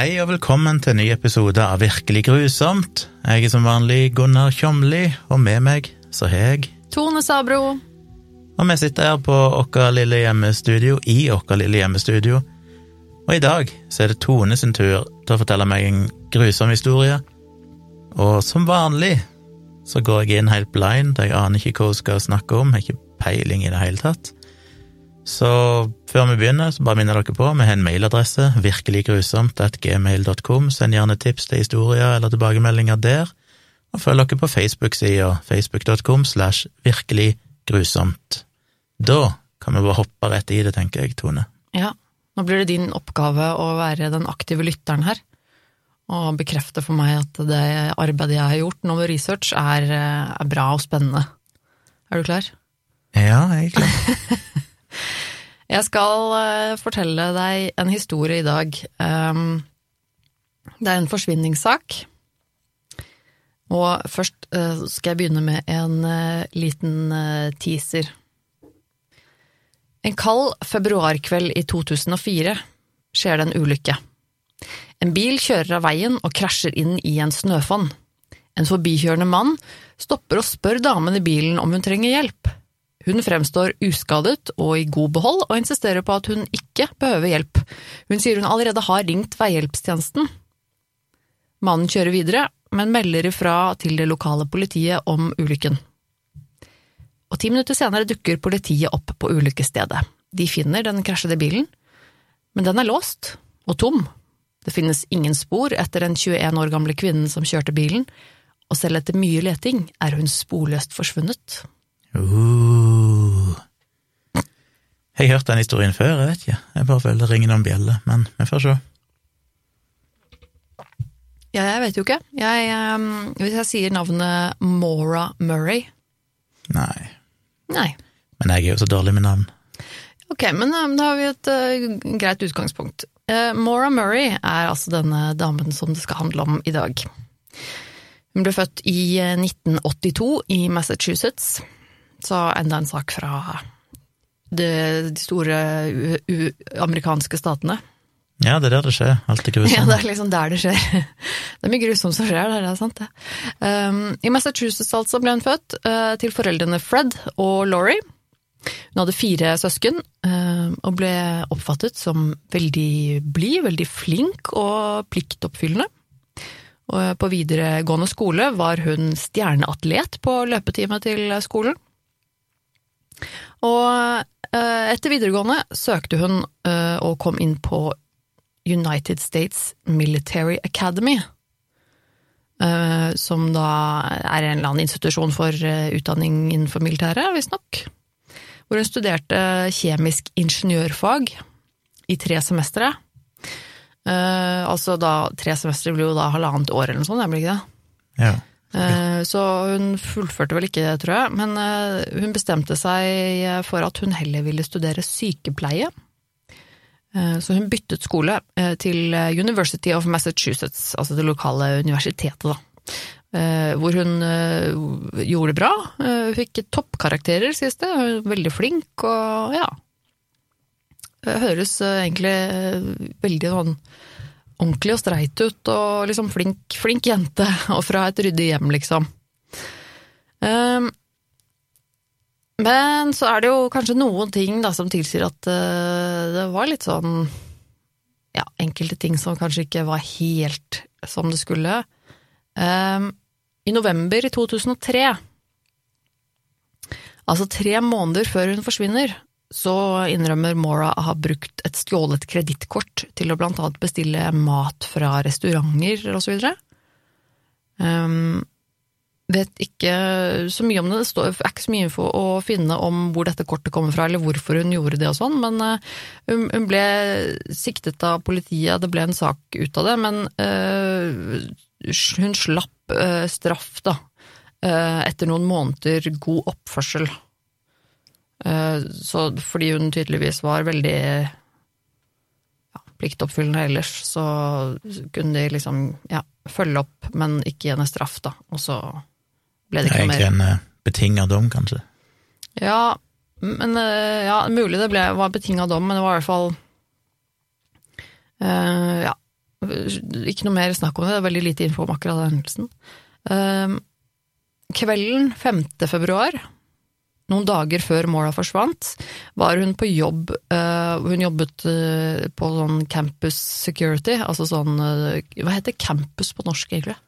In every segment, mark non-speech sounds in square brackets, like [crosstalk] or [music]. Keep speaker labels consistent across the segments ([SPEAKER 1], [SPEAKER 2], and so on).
[SPEAKER 1] Hei og velkommen til en ny episode av Virkelig grusomt. Jeg er som vanlig Gunnar Tjomli, og med meg så har jeg
[SPEAKER 2] Tone Sabro.
[SPEAKER 1] Og vi sitter her på vårt lille hjemmestudio, i vårt lille hjemmestudio. Og i dag så er det Tone sin tur til å fortelle meg en grusom historie. Og som vanlig så går jeg inn helt blind, jeg aner ikke hva hun skal snakke om, har ikke peiling i det hele tatt. Så før vi begynner, så bare minner dere på, vi har en mailadresse, virkeliggrusomt.gmail.com. Send gjerne tips til historier eller tilbakemeldinger der, og følg dere på Facebook-sida, facebook.com slash virkeliggrusomt. Da kan vi bare hoppe rett i det, tenker jeg, Tone.
[SPEAKER 2] Ja, nå blir det din oppgave å være den aktive lytteren her, og bekrefte for meg at det arbeidet jeg har gjort nå med research, er, er bra og spennende. Er du klar?
[SPEAKER 1] Ja, jeg er klar. [laughs]
[SPEAKER 2] Jeg skal uh, fortelle deg en historie i dag. Um, det er en forsvinningssak. Og først uh, skal jeg begynne med en uh, liten teaser. En kald februarkveld i 2004 skjer det en ulykke. En bil kjører av veien og krasjer inn i en snøfonn. En forbikjørende mann stopper og spør damen i bilen om hun trenger hjelp. Hun fremstår uskadet og i god behold, og insisterer på at hun ikke behøver hjelp. Hun sier hun allerede har ringt veihjelpstjenesten. Mannen kjører videre, men melder ifra til det lokale politiet om ulykken. Og ti minutter senere dukker politiet opp på ulykkesstedet. De finner den krasjede bilen, men den er låst og tom. Det finnes ingen spor etter den 21 år gamle kvinnen som kjørte bilen, og selv etter mye leting er hun sporløst forsvunnet.
[SPEAKER 1] Uh. Jeg har hørt den historien før, jeg vet ikke. Jeg bare føler det ringer noen bjeller, men vi får se.
[SPEAKER 2] Ja, jeg vet jo ikke. Jeg, um, hvis jeg sier navnet Maura Murray
[SPEAKER 1] Nei.
[SPEAKER 2] Nei.
[SPEAKER 1] Men jeg er jo så dårlig med navn.
[SPEAKER 2] Ok, men um, da har vi et uh, greit utgangspunkt. Uh, Maura Murray er altså denne damen som det skal handle om i dag. Hun ble født i 1982 uh, i Massachusetts. Så enda en sak fra de, de store amerikanske statene.
[SPEAKER 1] Ja, det er der det skjer. Alt er grusomt.
[SPEAKER 2] Ja, det er liksom der det skjer. Det er mye grusomt som skjer der, det er sant det. Um, I Massachusetts altså ble hun født, uh, til foreldrene Fred og Laurie. Hun hadde fire søsken, uh, og ble oppfattet som veldig blid, veldig flink og pliktoppfyllende. Og på videregående skole var hun stjerneatlet på løpetime til skolen. Og uh, etter videregående søkte hun og kom inn på United States Military Academy, som da er en eller annen institusjon for utdanning innenfor militæret, visstnok. Hvor hun studerte kjemisk ingeniørfag i tre semestre. altså da Tre semestre blir jo da halvannet år eller noe sånt, blir ikke det?
[SPEAKER 1] Ja.
[SPEAKER 2] Okay. Så hun fullførte vel ikke, det, tror jeg, men hun bestemte seg for at hun heller ville studere sykepleie. Så hun byttet skole til University of Massachusetts, altså det lokale universitetet, da. Hvor hun gjorde det bra, fikk toppkarakterer, sies det, veldig flink og ja. Høres egentlig veldig sånn ordentlig og streit ut, og liksom flink, flink jente, [laughs] og fra et ryddig hjem, liksom. Men så er det jo kanskje noen ting da som tilsier at det var litt sånn Ja, enkelte ting som kanskje ikke var helt som det skulle. I november i 2003, altså tre måneder før hun forsvinner, så innrømmer Mora å ha brukt et stjålet kredittkort til å blant annet bestille mat fra restauranter og videre. Um, vet ikke så mye om det, det er ikke så mye info å finne om hvor dette kortet kommer fra, eller hvorfor hun gjorde det og sånn, men uh, hun, ble siktet av politiet, det ble en sak ut av det, men uh, hun slapp uh, straff, da, etter noen måneder god oppførsel. Så fordi hun tydeligvis var veldig ja, pliktoppfyllende ellers, så kunne de liksom ja, følge opp, men ikke gi henne straff, da. Og så ble det ikke
[SPEAKER 1] mer. Egentlig en betinga dom, kanskje?
[SPEAKER 2] Ja, men ja, mulig det ble, var betinga dom, men det var i hvert fall uh, Ja. ikke noe mer snakk om det, det er veldig lite info om akkurat den hendelsen. Uh, kvelden 5. februar, noen dager før Mora forsvant, var hun på jobb. Uh, hun jobbet uh, på sånn campus security, altså sånn uh, Hva heter campus på norsk, egentlig?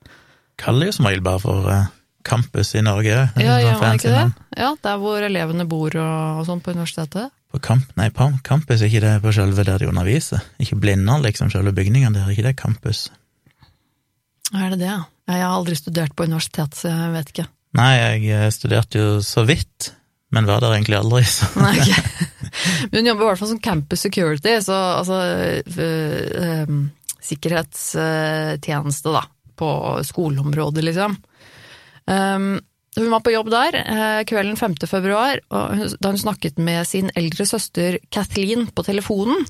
[SPEAKER 1] Kaller jo som regel bare for campus i Norge.
[SPEAKER 2] Ja,
[SPEAKER 1] Sånn
[SPEAKER 2] gjør man ikke det? Ja, der hvor elevene bor og, og sånn på universitetet.
[SPEAKER 1] På kamp, nei, på campus er ikke det på selve der de underviser? Ikke Blindern, liksom, selve bygningen der, er ikke det campus?
[SPEAKER 2] Er det det, ja? Jeg har aldri studert på universitet, så jeg vet ikke.
[SPEAKER 1] Nei, jeg eh, studerte jo så vidt, men var der egentlig aldri, så [laughs]
[SPEAKER 2] Nei, okay. Men hun jobber i hvert fall som campus security, så altså øh, øh, Sikkerhetstjeneste, da, på skoleområdet, liksom. Um, hun var på jobb der eh, kvelden 5. februar, da hun snakket med sin eldre søster Kathleen på telefonen.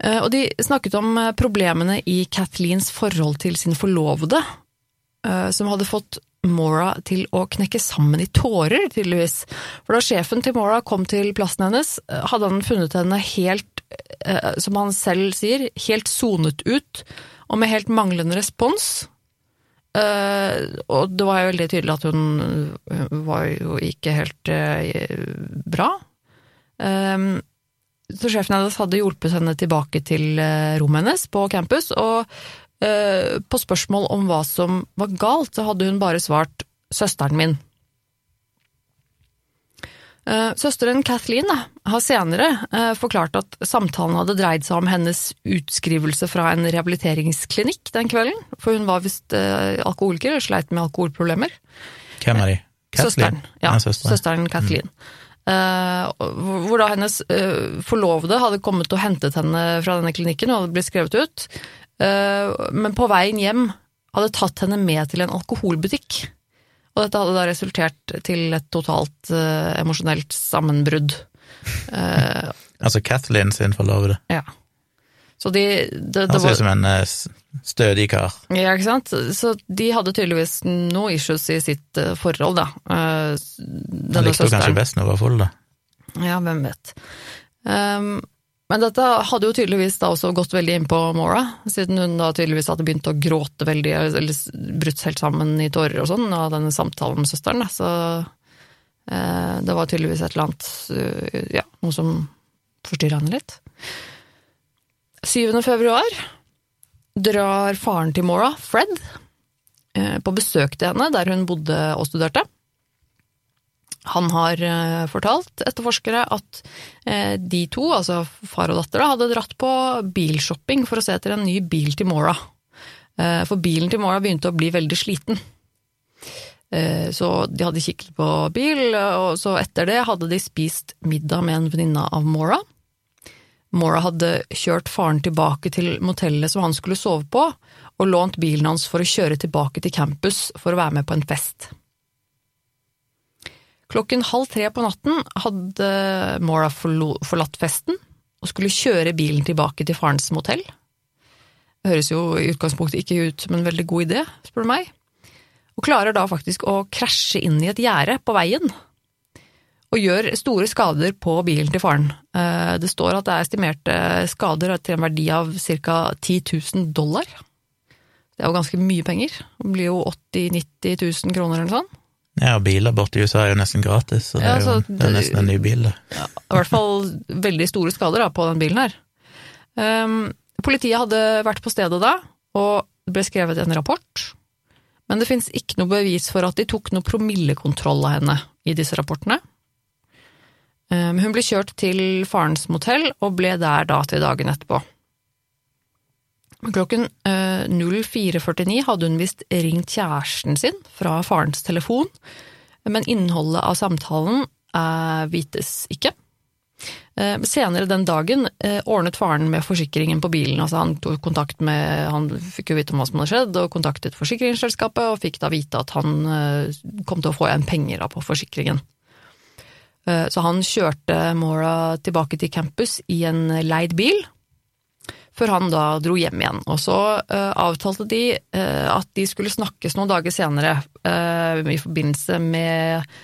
[SPEAKER 2] Eh, og de snakket om eh, problemene i Kathleens forhold til sin forlovede, eh, som hadde fått Mora til å knekke sammen i tårer, tydeligvis. For da sjefen til Mora kom til plassen hennes, eh, hadde han funnet henne helt, eh, som han selv sier, helt sonet ut, og med helt manglende respons. Eh, og det var jo veldig tydelig at hun, var jo ikke helt bra. Så sjefen hennes hadde hjulpet henne tilbake til rommet hennes på campus, og på spørsmål om hva som var galt, så hadde hun bare svart 'søsteren min'. Eh, Søsteren Kathleen da, har senere eh, forklart at samtalen hadde dreid seg om hennes utskrivelse fra en rehabiliteringsklinikk den kvelden, for hun var visst eh, alkoholiker og sleit med alkoholproblemer.
[SPEAKER 1] Hvem er de?
[SPEAKER 2] Søsteren. Ja,
[SPEAKER 1] Ja, søsteren.
[SPEAKER 2] søsteren Kathleen. Mm. Uh, hvor da hennes uh, forlovede hadde kommet og hentet henne fra denne klinikken og hadde blitt skrevet ut, eh, men på veien hjem hadde tatt henne med til en alkoholbutikk. Og dette hadde da resultert til et totalt uh, emosjonelt sammenbrudd. Uh,
[SPEAKER 1] Altså Kathleen sin forlovede.
[SPEAKER 2] ja. Så de det, det
[SPEAKER 1] Han ser ut som en uh, stødig kar.
[SPEAKER 2] Ja, ikke sant? Så de hadde tydeligvis noe issues i sitt eh, forhold, da. Eh,
[SPEAKER 1] Han likte jo kanskje best når hun var full, da.
[SPEAKER 2] Ja, hvem vet. Um, men dette hadde jo tydeligvis da også gått veldig inn på Mora, siden hun da tydeligvis hadde begynt å gråte veldig, eller brutt helt sammen i tårer og sånn, av denne samtalen med søsteren. Så eh, det var tydeligvis et eller annet, eh, ja, noe som forstyrra henne litt. 7. februar drar faren til Mora, Fred, eh, på besøk til henne der hun bodde og studerte. Han har eh, fortalt etterforskere at eh, de to, altså far og datter, da, hadde dratt på bilshopping for å se etter en ny bil til Mora. Eh, For bilen til Mora begynte å bli veldig sliten. Så de hadde kikket på bil, og så etter det hadde de spist middag med en venninne av Mora. Mora hadde kjørt faren tilbake til motellet som han skulle sove på, og lånt bilen hans for å kjøre tilbake til campus for å være med på en fest. Klokken halv tre på natten hadde Mora forlatt festen og skulle kjøre bilen tilbake til farens motell. Det høres jo i utgangspunktet ikke ut som en veldig god idé, spør du meg. Og klarer da faktisk å krasje inn i et gjerde på veien, og gjør store skader på bilen til faren. Eh, Det står at det er estimerte skader til en verdi av ca. 10 000 dollar. Det er jo ganske mye penger. Det blir jo 80 000-90 000 kroner eller noe sånt.
[SPEAKER 1] Ja, biler i USA er jo nesten gratis, så det
[SPEAKER 2] Ja,
[SPEAKER 1] er jo det er nesten en ny bil, det.
[SPEAKER 2] I hvert fall veldig store skader da, på den bilen her. Um, politiet hadde vært på stedet da, og det ble skrevet en rapport. Men det fins ikke noe bevis for at de tok noe promillekontroll av henne i disse rapportene. Um, hun ble kjørt til farens motell, og ble der da til dagen etterpå. Klokken eh, 04.49 hadde hun visst ringt kjæresten sin fra farens telefon, men innholdet av samtalen eh, vites ikke. Eh, Senere den dagen eh, ordnet faren med forsikringen på bilen. altså Han tok kontakt med, han fikk jo vite om hva som hadde skjedd, og kontaktet forsikringsselskapet, og fikk da vite at han eh, kom til å få igjen penger på forsikringen. Eh, Så han kjørte Mora tilbake til campus i en leid bil, før han da dro hjem igjen. Og så uh, avtalte de uh, at de skulle snakkes noen dager senere uh, i forbindelse med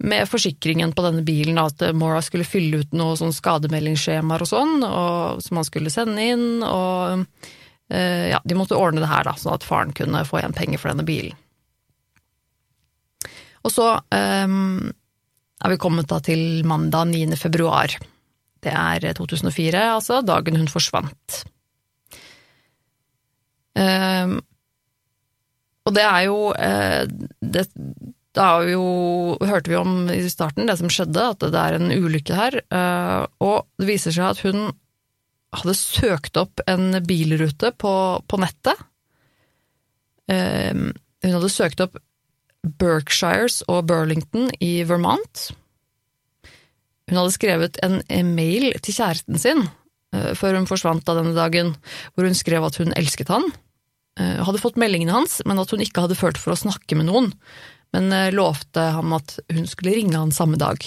[SPEAKER 2] med forsikringen på denne bilen, at Mora skulle fylle ut noen sånn skademeldingsskjemaer og sånn, og, som han skulle sende inn, og ja, de måtte ordne det her, da, sånn at faren kunne få igjen penger for denne bilen. Og så um, er vi kommet da til mandag 9. februar. Det er 2004, altså, dagen hun forsvant. Um, og det er jo uh, det, Da er jo, hørte vi om i starten det som skjedde, at det er en ulykke her. Uh, og det viser seg at hun hadde søkt opp en bilrute på, på nettet. Um, hun hadde søkt opp Berkshires og Burlington i Vermont. Hun hadde skrevet en mail til kjæresten sin uh, før hun forsvant av denne dagen, hvor hun skrev at hun elsket han. Uh, hadde fått meldingene hans, men at hun ikke hadde følt for å snakke med noen. Men uh, lovte ham at hun skulle ringe han samme dag.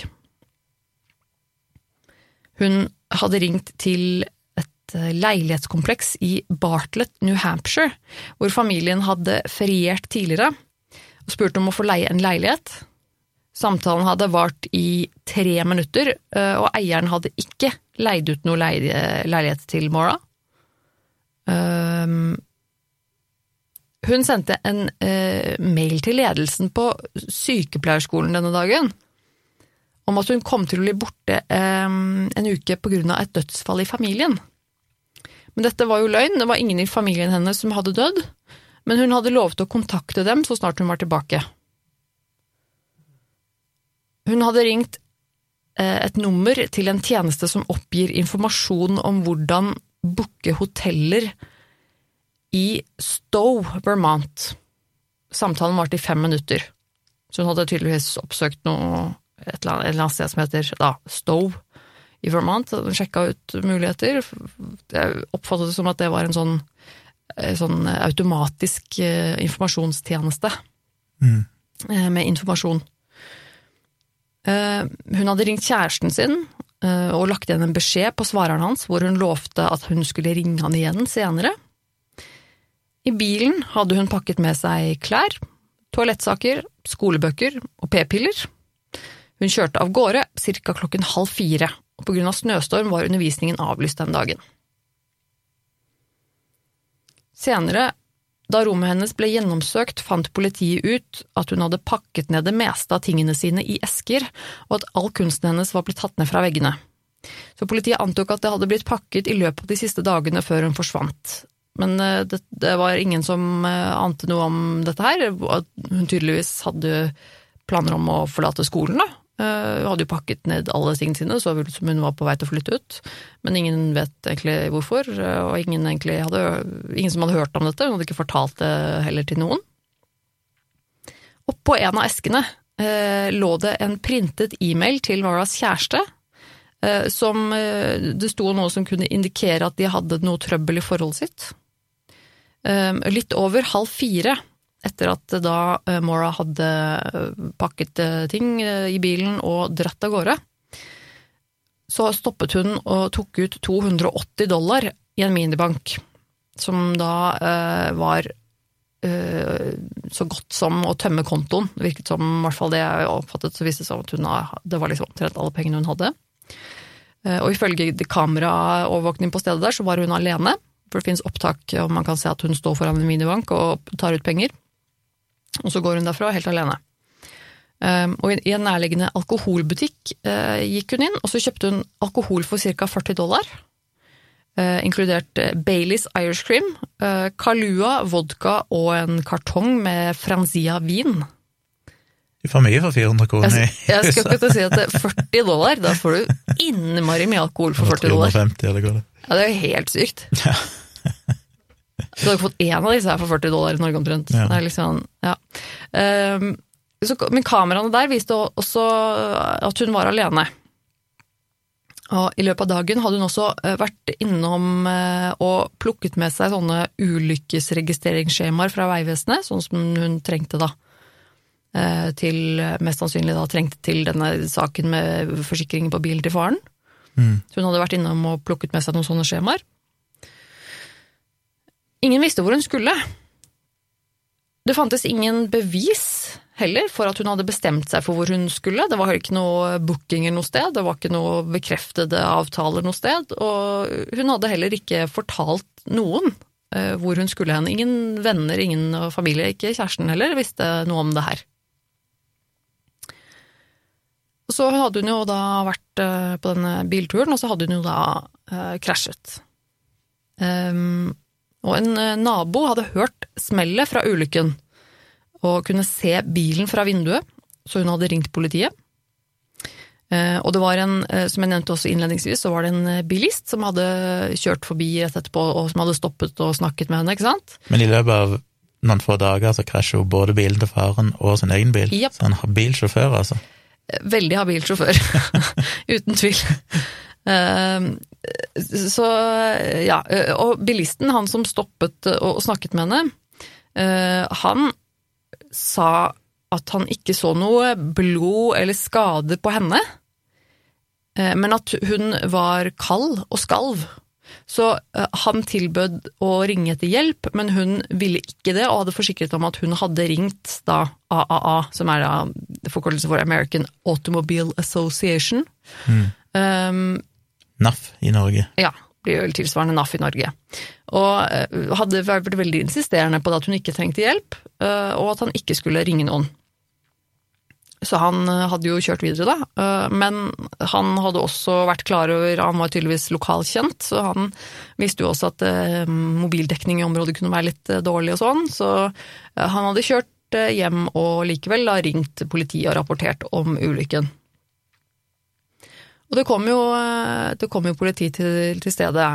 [SPEAKER 2] Hun hadde ringt til et leilighetskompleks i Bartlett, New Hampshire, hvor familien hadde feriert tidligere, og spurte om å få leie en leilighet. Samtalen hadde vart i tre minutter, og eieren hadde ikke leid ut noe leilighet til Mora. Hun sendte en mail til ledelsen på sykepleierskolen denne dagen om at hun kom til å bli borte en uke av et dødsfall i familien. Men dette var jo løgn, det var ingen i familien hennes som hadde dødd, men hun hadde lovet å kontakte dem så snart hun var tilbake. Hun hadde ringt et nummer til en tjeneste som oppgir informasjon om hvordan booke hoteller i Stowe, Vermont. Samtalen varte i fem minutter, så hun hadde tydeligvis oppsøkt noe et eller annet sted som heter da, Stowe i Vermont, sjekka ut muligheter. Jeg oppfattet det som at det var en sånn, sånn automatisk informasjonstjeneste mm. med informasjon. Hun hadde ringt kjæresten sin og lagt igjen en beskjed på svareren hans hvor hun lovte at hun skulle ringe han igjen senere. I bilen hadde hun pakket med seg klær, toalettsaker, skolebøker og p-piller. Hun kjørte av gårde ca. klokken halv fire og på grunn av snøstorm var undervisningen avlyst den dagen. Senere, da rommet hennes ble gjennomsøkt, fant politiet ut at hun hadde pakket ned det meste av tingene sine i esker, og at all kunsten hennes var blitt tatt ned fra veggene. Så politiet antok at det hadde blitt pakket i løpet av de siste dagene før hun forsvant. Men det, det var ingen som ante noe om dette her, hun tydeligvis hadde planer om å forlate skolen, da, hun hadde jo pakket ned alle tingene sine, så ut som hun var på vei til å flytte ut. Men ingen vet egentlig hvorfor, og ingen, hadde, ingen som hadde hørt om dette. Hun hadde ikke fortalt det heller til noen. Oppå en av eskene eh, lå det en printet e-mail til Maras kjæreste, eh, som eh, det sto noe som kunne indikere at de hadde noe trøbbel i forholdet sitt. Eh, litt over halv fire etter at da eh, Mora hadde eh, pakket eh, ting i bilen og dratt av gårde, så stoppet hun og tok ut 280 dollar i en minibank, som da var så godt som å tømme kontoen. Det virket som, i hvert fall det jeg oppfattet, så viste det seg at hun, det var liksom omtrent alle pengene hun hadde. Og ifølge kameraovervåkning på stedet der, så var hun alene. For det finnes opptak, og man kan se at hun står foran en minibank og tar ut penger. Og så går hun derfra helt alene. Um, og i en nærliggende alkoholbutikk uh, gikk hun inn, og så kjøpte hun alkohol for ca. 40 dollar. Uh, inkludert uh, Baileys Irish Cream, Kalua, vodka og en kartong med Franzia vin.
[SPEAKER 1] Du får mye for 400 kroner
[SPEAKER 2] i huset. Jeg skal ikke si at det er 40 dollar, da får du innmari mye alkohol for 40 dollar.
[SPEAKER 1] 350, eller hva det
[SPEAKER 2] Ja, det er jo helt sykt. Ja. Du har ikke fått én av disse her for 40 dollar i Norge omtrent. Ja. Det er liksom, ja. Um, så, men kameraene der viste også at hun var alene. Og I løpet av dagen hadde hun også eh, vært innom eh, og plukket med seg sånne ulykkesregistreringsskjemaer fra Vegvesenet, sånn som hun trengte da. Eh, til, mest sannsynlig da trengte til denne saken med forsikringen på bilen til faren. Mm. Så hun hadde vært innom og plukket med seg noen sånne skjemaer. Ingen visste hvor hun skulle. Det fantes ingen bevis heller for at hun hadde bestemt seg for hvor hun skulle. Det var ikke noe bookinger noe sted, det var ikke noe bekreftede avtaler noe sted, og hun hadde heller ikke fortalt noen eh, hvor hun skulle hen. Ingen venner, ingen familie, ikke kjæresten heller, visste noe om det her. Så hadde hun jo da vært eh, på denne bilturen, og så hadde hun jo da uh, krasjet. Um, og en eh, nabo hadde hørt smellet fra ulykken, og kunne se bilen fra vinduet, så hun hadde ringt politiet. Og det var en, som jeg nevnte også innledningsvis, så var det en bilist som hadde kjørt forbi rett etterpå, og som hadde stoppet og snakket med henne, ikke sant?
[SPEAKER 1] Men i løpet av noen få dager så krasjer jo både bilen til faren og sin egen bil.
[SPEAKER 2] Yep.
[SPEAKER 1] Så han har bilsjåfør, altså.
[SPEAKER 2] Veldig habil sjåfør, [laughs] uten tvil. Eh, Så, ja, og bilisten, han som stoppet og snakket med henne, eh, han sa at han ikke så noe blod eller skade på henne, eh, men at hun var kald og skalv. Så eh, han tilbød å ringe etter hjelp, men hun ville ikke det, og hadde forsikret om at hun hadde ringt da AAA, som er da forkortelse for American Automobile Association. Um,
[SPEAKER 1] NAF i Norge.
[SPEAKER 2] ja, blir vel tilsvarende NAF i Norge. Og eh, hadde vært veldig insisterende på at hun ikke trengte hjelp, eh, og at han ikke skulle ringe noen. Så han eh, hadde jo kjørt videre, da. Eh, Men han hadde også vært klar over Han var tydeligvis lokalkjent, så han visste jo også at eh, mobildekning i området kunne være litt dårlig og sånn, så han hadde kjørt hjem og likevel da ringt politiet og rapportert om ulykken. Og det kom jo, eh, det kom jo politi til, til stedet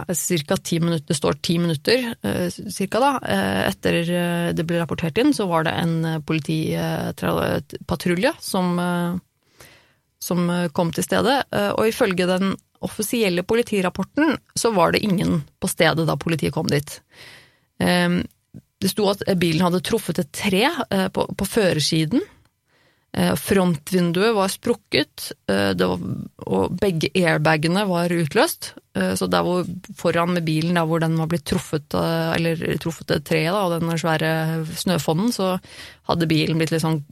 [SPEAKER 2] ca. ti minutter, det står ti minutter eh, cirka da, eh, etter eh, det ble rapportert inn, så var det en eh, politipatrulje som, eh, som eh, kom til stedet, eh, og ifølge den offisielle politirapporten så var det ingen på stedet da politiet kom dit. Eh, Det sto at bilen hadde truffet et tre eh, på, på førersiden, Eh, Frontvinduet var sprukket, eh, det var, og begge airbagene var utløst. Eh, Så der hvor foran med bilen, der hvor den var blitt truffet, eh, eller truffet det treet da, og den svære snøfonnen, så hadde bilen blitt litt sånn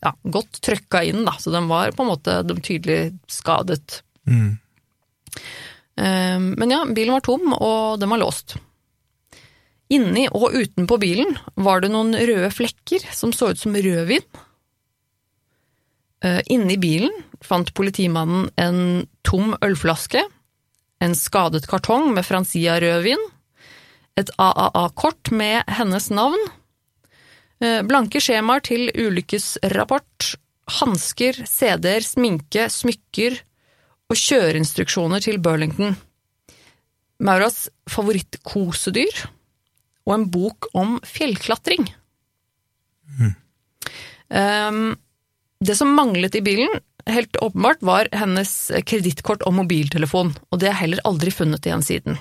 [SPEAKER 2] ja, godt trøkka inn, da. Så den var på en måte tydelig skadet.
[SPEAKER 1] Mm.
[SPEAKER 2] Eh, Men ja, bilen var tom, og den var låst. Inni og utenpå bilen var det noen røde flekker som så ut som rødvin. Eh, Inni bilen fant politimannen en tom ølflaske, en skadet kartong med Francia-rødvin, et AAA-kort med hennes navn, eh, blanke skjemaer til ulykkesrapport, hansker, CD-er, sminke, smykker og kjøreinstruksjoner til Burlington. Mauras favorittkosedyr og en bok om fjellklatring. Um, det som manglet i bilen, helt åpenbart, var hennes kredittkort og mobiltelefon, og det er heller aldri funnet igjen siden.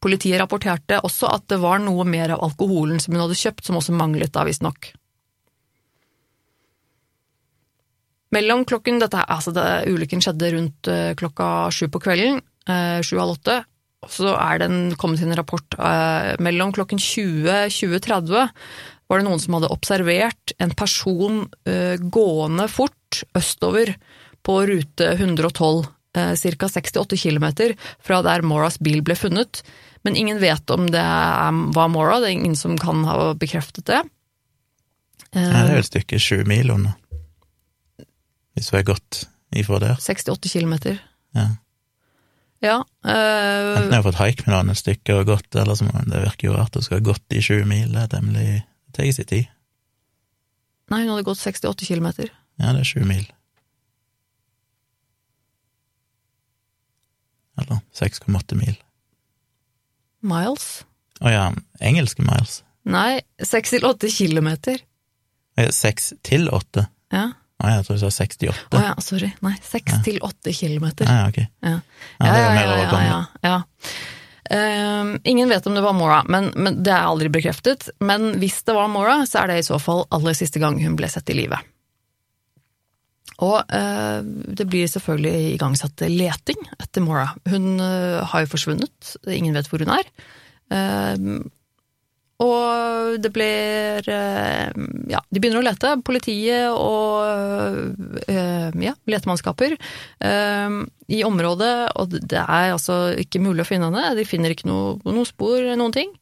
[SPEAKER 2] Politiet rapporterte også at det var noe mer av alkoholen som hun hadde kjøpt, som også manglet da, visstnok. Mellom klokken dette, altså det, Ulykken skjedde rundt eh, klokka sju på kvelden, eh, sju-halv åtte. Så er den kommet inn en rapport eh, mellom klokken 20-20.30 var det noen som hadde observert en person eh, gående fort østover på rute 112, eh, ca. 68 km fra der Moras bil ble funnet. Men ingen vet om det er, var Mora, det er ingen som kan ha bekreftet det. Eh,
[SPEAKER 1] Ja, det er jo et stykke sju mil unna. Hvis vi har gått ifra der.
[SPEAKER 2] 68 km.
[SPEAKER 1] Ja.
[SPEAKER 2] Ja. Øh...
[SPEAKER 1] Enten jeg har fått haik med noen et stykke og gått, eller så må det virker jo rart å skal ha gått i sju mil. Det er temmelig Det tar sin tid.
[SPEAKER 2] nei, hun hadde gått 68 km.
[SPEAKER 1] Ja, det er sju mil. Eller 6,8 mil.
[SPEAKER 2] Miles?
[SPEAKER 1] Å ja, engelske miles.
[SPEAKER 2] Nei, 6 til 8 km.
[SPEAKER 1] Eh, Seks til åtte?
[SPEAKER 2] Ja.
[SPEAKER 1] Å, jeg tror du sa 68.
[SPEAKER 2] Å ja, sorry. Nei, 6
[SPEAKER 1] Ja.
[SPEAKER 2] til 8 km.
[SPEAKER 1] Ja, ok.
[SPEAKER 2] Ja.
[SPEAKER 1] Ja, det jo mer
[SPEAKER 2] ja, ja, ja. Ehm, ingen vet om det var Mora, men, men det er aldri bekreftet. Men hvis det var Mora, så er det i så fall aller siste gang hun ble sett i live. Og uh, det blir selvfølgelig igangsatt leting etter Mora. Hun uh, har jo forsvunnet, ingen vet hvor hun er. Og det blir eh, Ja, de begynner å lete. Politiet og eh, ja, letemannskaper eh, i området, og det er altså ikke mulig å finne henne. De finner ikke noe, noe spor, noen ting.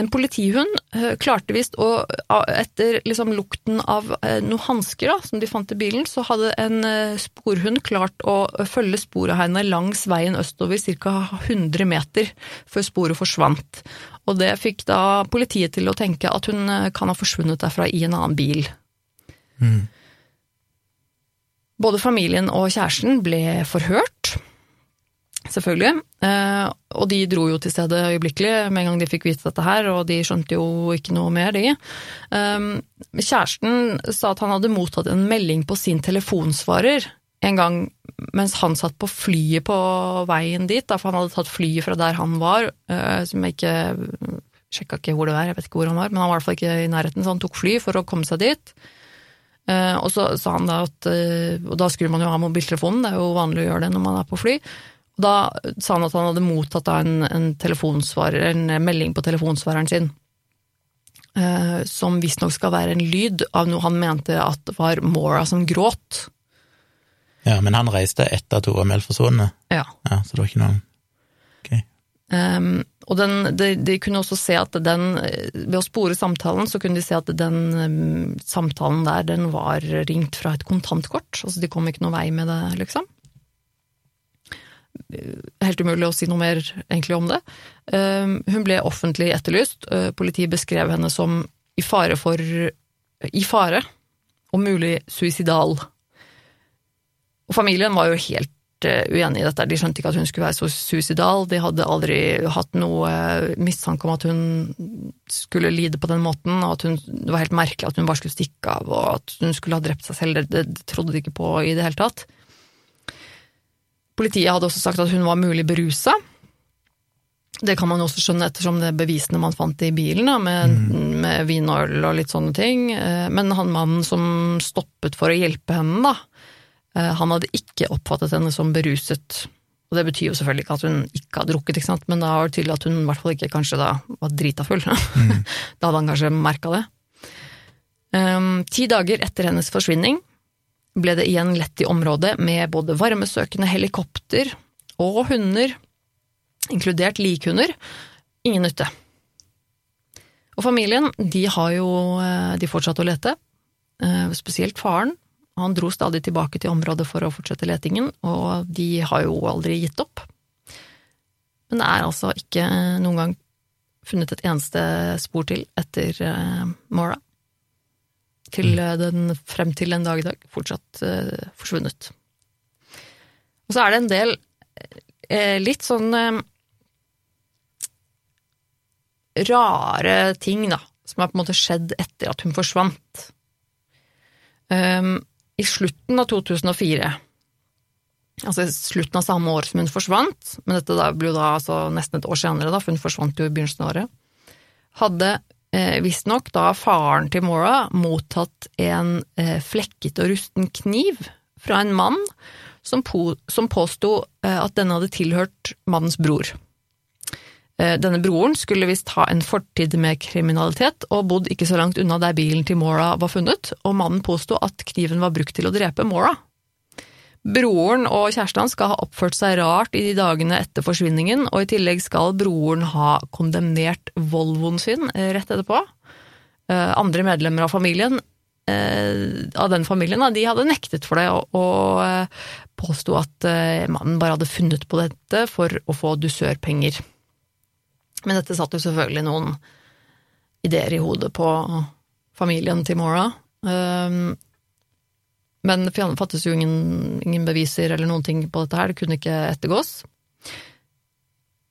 [SPEAKER 2] En politihund klarte visst å Etter liksom lukten av noen hansker som de fant i bilen, så hadde en sporhund klart å følge sporet henne langs veien østover ca. 100 meter før sporet forsvant. Og det fikk da politiet til å tenke at hun kan ha forsvunnet derfra i en annen bil. Mm. Både familien og kjæresten ble forhørt selvfølgelig. Eh, og de dro jo til stedet øyeblikkelig med en gang de fikk vite dette her, og de skjønte jo ikke noe mer, de. Eh, kjæresten sa at han hadde mottatt en melding på sin telefonsvarer en gang mens han satt på flyet på veien dit, for han hadde tatt flyet fra der han var, eh, som jeg ikke sjekka ikke hvor det var, jeg vet ikke hvor han var, men han var i hvert fall ikke i nærheten, så han tok fly for å komme seg dit. Og så sa han da at Og da skulle man jo ha mobiltelefonen, det er jo vanlig å gjøre det når man er på fly. Da sa han at han hadde mottatt en, en, en melding på telefonsvareren sin, Uh, som visstnok skal være en lyd av noe han mente at var Mora som gråt.
[SPEAKER 1] Ja, men han reiste etter at hun var meldt forsvunnet?
[SPEAKER 2] Ja.
[SPEAKER 1] ja. Så det var ikke noe Ok.
[SPEAKER 2] Um, og den, de, de, kunne også se at den, ved å spore samtalen, så kunne de se at den um, samtalen der, den var ringt fra et kontantkort. Altså de kom ikke noen vei med det, liksom helt umulig å si noe mer egentlig om det. Ehm, hun ble offentlig etterlyst. Eh, politiet beskrev henne som i fare for i fare, og mulig suicidal. Og familien var jo helt eh, uenig i dette. De skjønte ikke at hun skulle være så suicidal. De hadde aldri hatt noe mistanke om at hun skulle lide på den måten, og at hun, det var helt merkelig at hun bare skulle stikke av, og at hun skulle ha drept seg selv. Det, det trodde de ikke på i det hele tatt. Politiet hadde også sagt at hun var mulig berusa. Det kan man også skjønne ettersom det bevisene man fant i bilen, da, med, mm. med vin og øl og litt sånne ting. Eh, men han mannen som stoppet for å hjelpe henne, da, eh, han hadde ikke oppfattet henne som beruset. Og det betyr jo selvfølgelig ikke at hun ikke har drukket, ikke sant? men da var det tydelig at hun i hvert fall ikke kanskje da var drita full. [laughs] Mm. da hadde han kanskje merka det. Um, ti dager etter hennes forsvinning ble det igjen lett i området med både varmesøkende helikopter og hunder, inkludert likhunder. Ingen nytte. Og familien, de har jo eh, de fortsatt å lete, eh, spesielt faren. Han dro stadig tilbake til området for å fortsette letingen, og de har jo aldri gitt opp. Men det er altså ikke noen gang funnet et eneste spor til etter Mora til mm. eh, den, frem til en dag i dag fortsatt eh, forsvunnet. Og så er det en del eh, litt sånn eh, rare ting, da, som har på en måte skjedd etter at hun forsvant. Um, I slutten av 2004, altså i slutten av samme år som hun forsvant, men dette da ble jo da altså nesten et år senere, da, for hun forsvant jo i begynnelsen av året, hadde eh, visstnok da faren til Mora mottatt en eh, flekket og rusten kniv fra en mann som, på, som påsto eh, at denne hadde tilhørt mannens bror. Eh, denne broren skulle visst ha en fortid med kriminalitet og bodd ikke så langt unna der bilen til Mora var funnet, og mannen påsto at kniven var brukt til å drepe Mora. Broren og kjæresten skal ha oppført seg rart i de dagene etter forsvinningen, og i tillegg skal broren ha kondemnert Volvoen sin eh, rett etterpå. Eh, andre medlemmer av familien eh, av den familien de hadde nektet for det og påsto at mannen bare hadde funnet på dette for å få dusørpenger. Men dette satt jo selvfølgelig noen ideer i hodet på familien til Mora. Men det fattes jo ingen, ingen, beviser eller noen ting på dette her, det kunne ikke ettergås.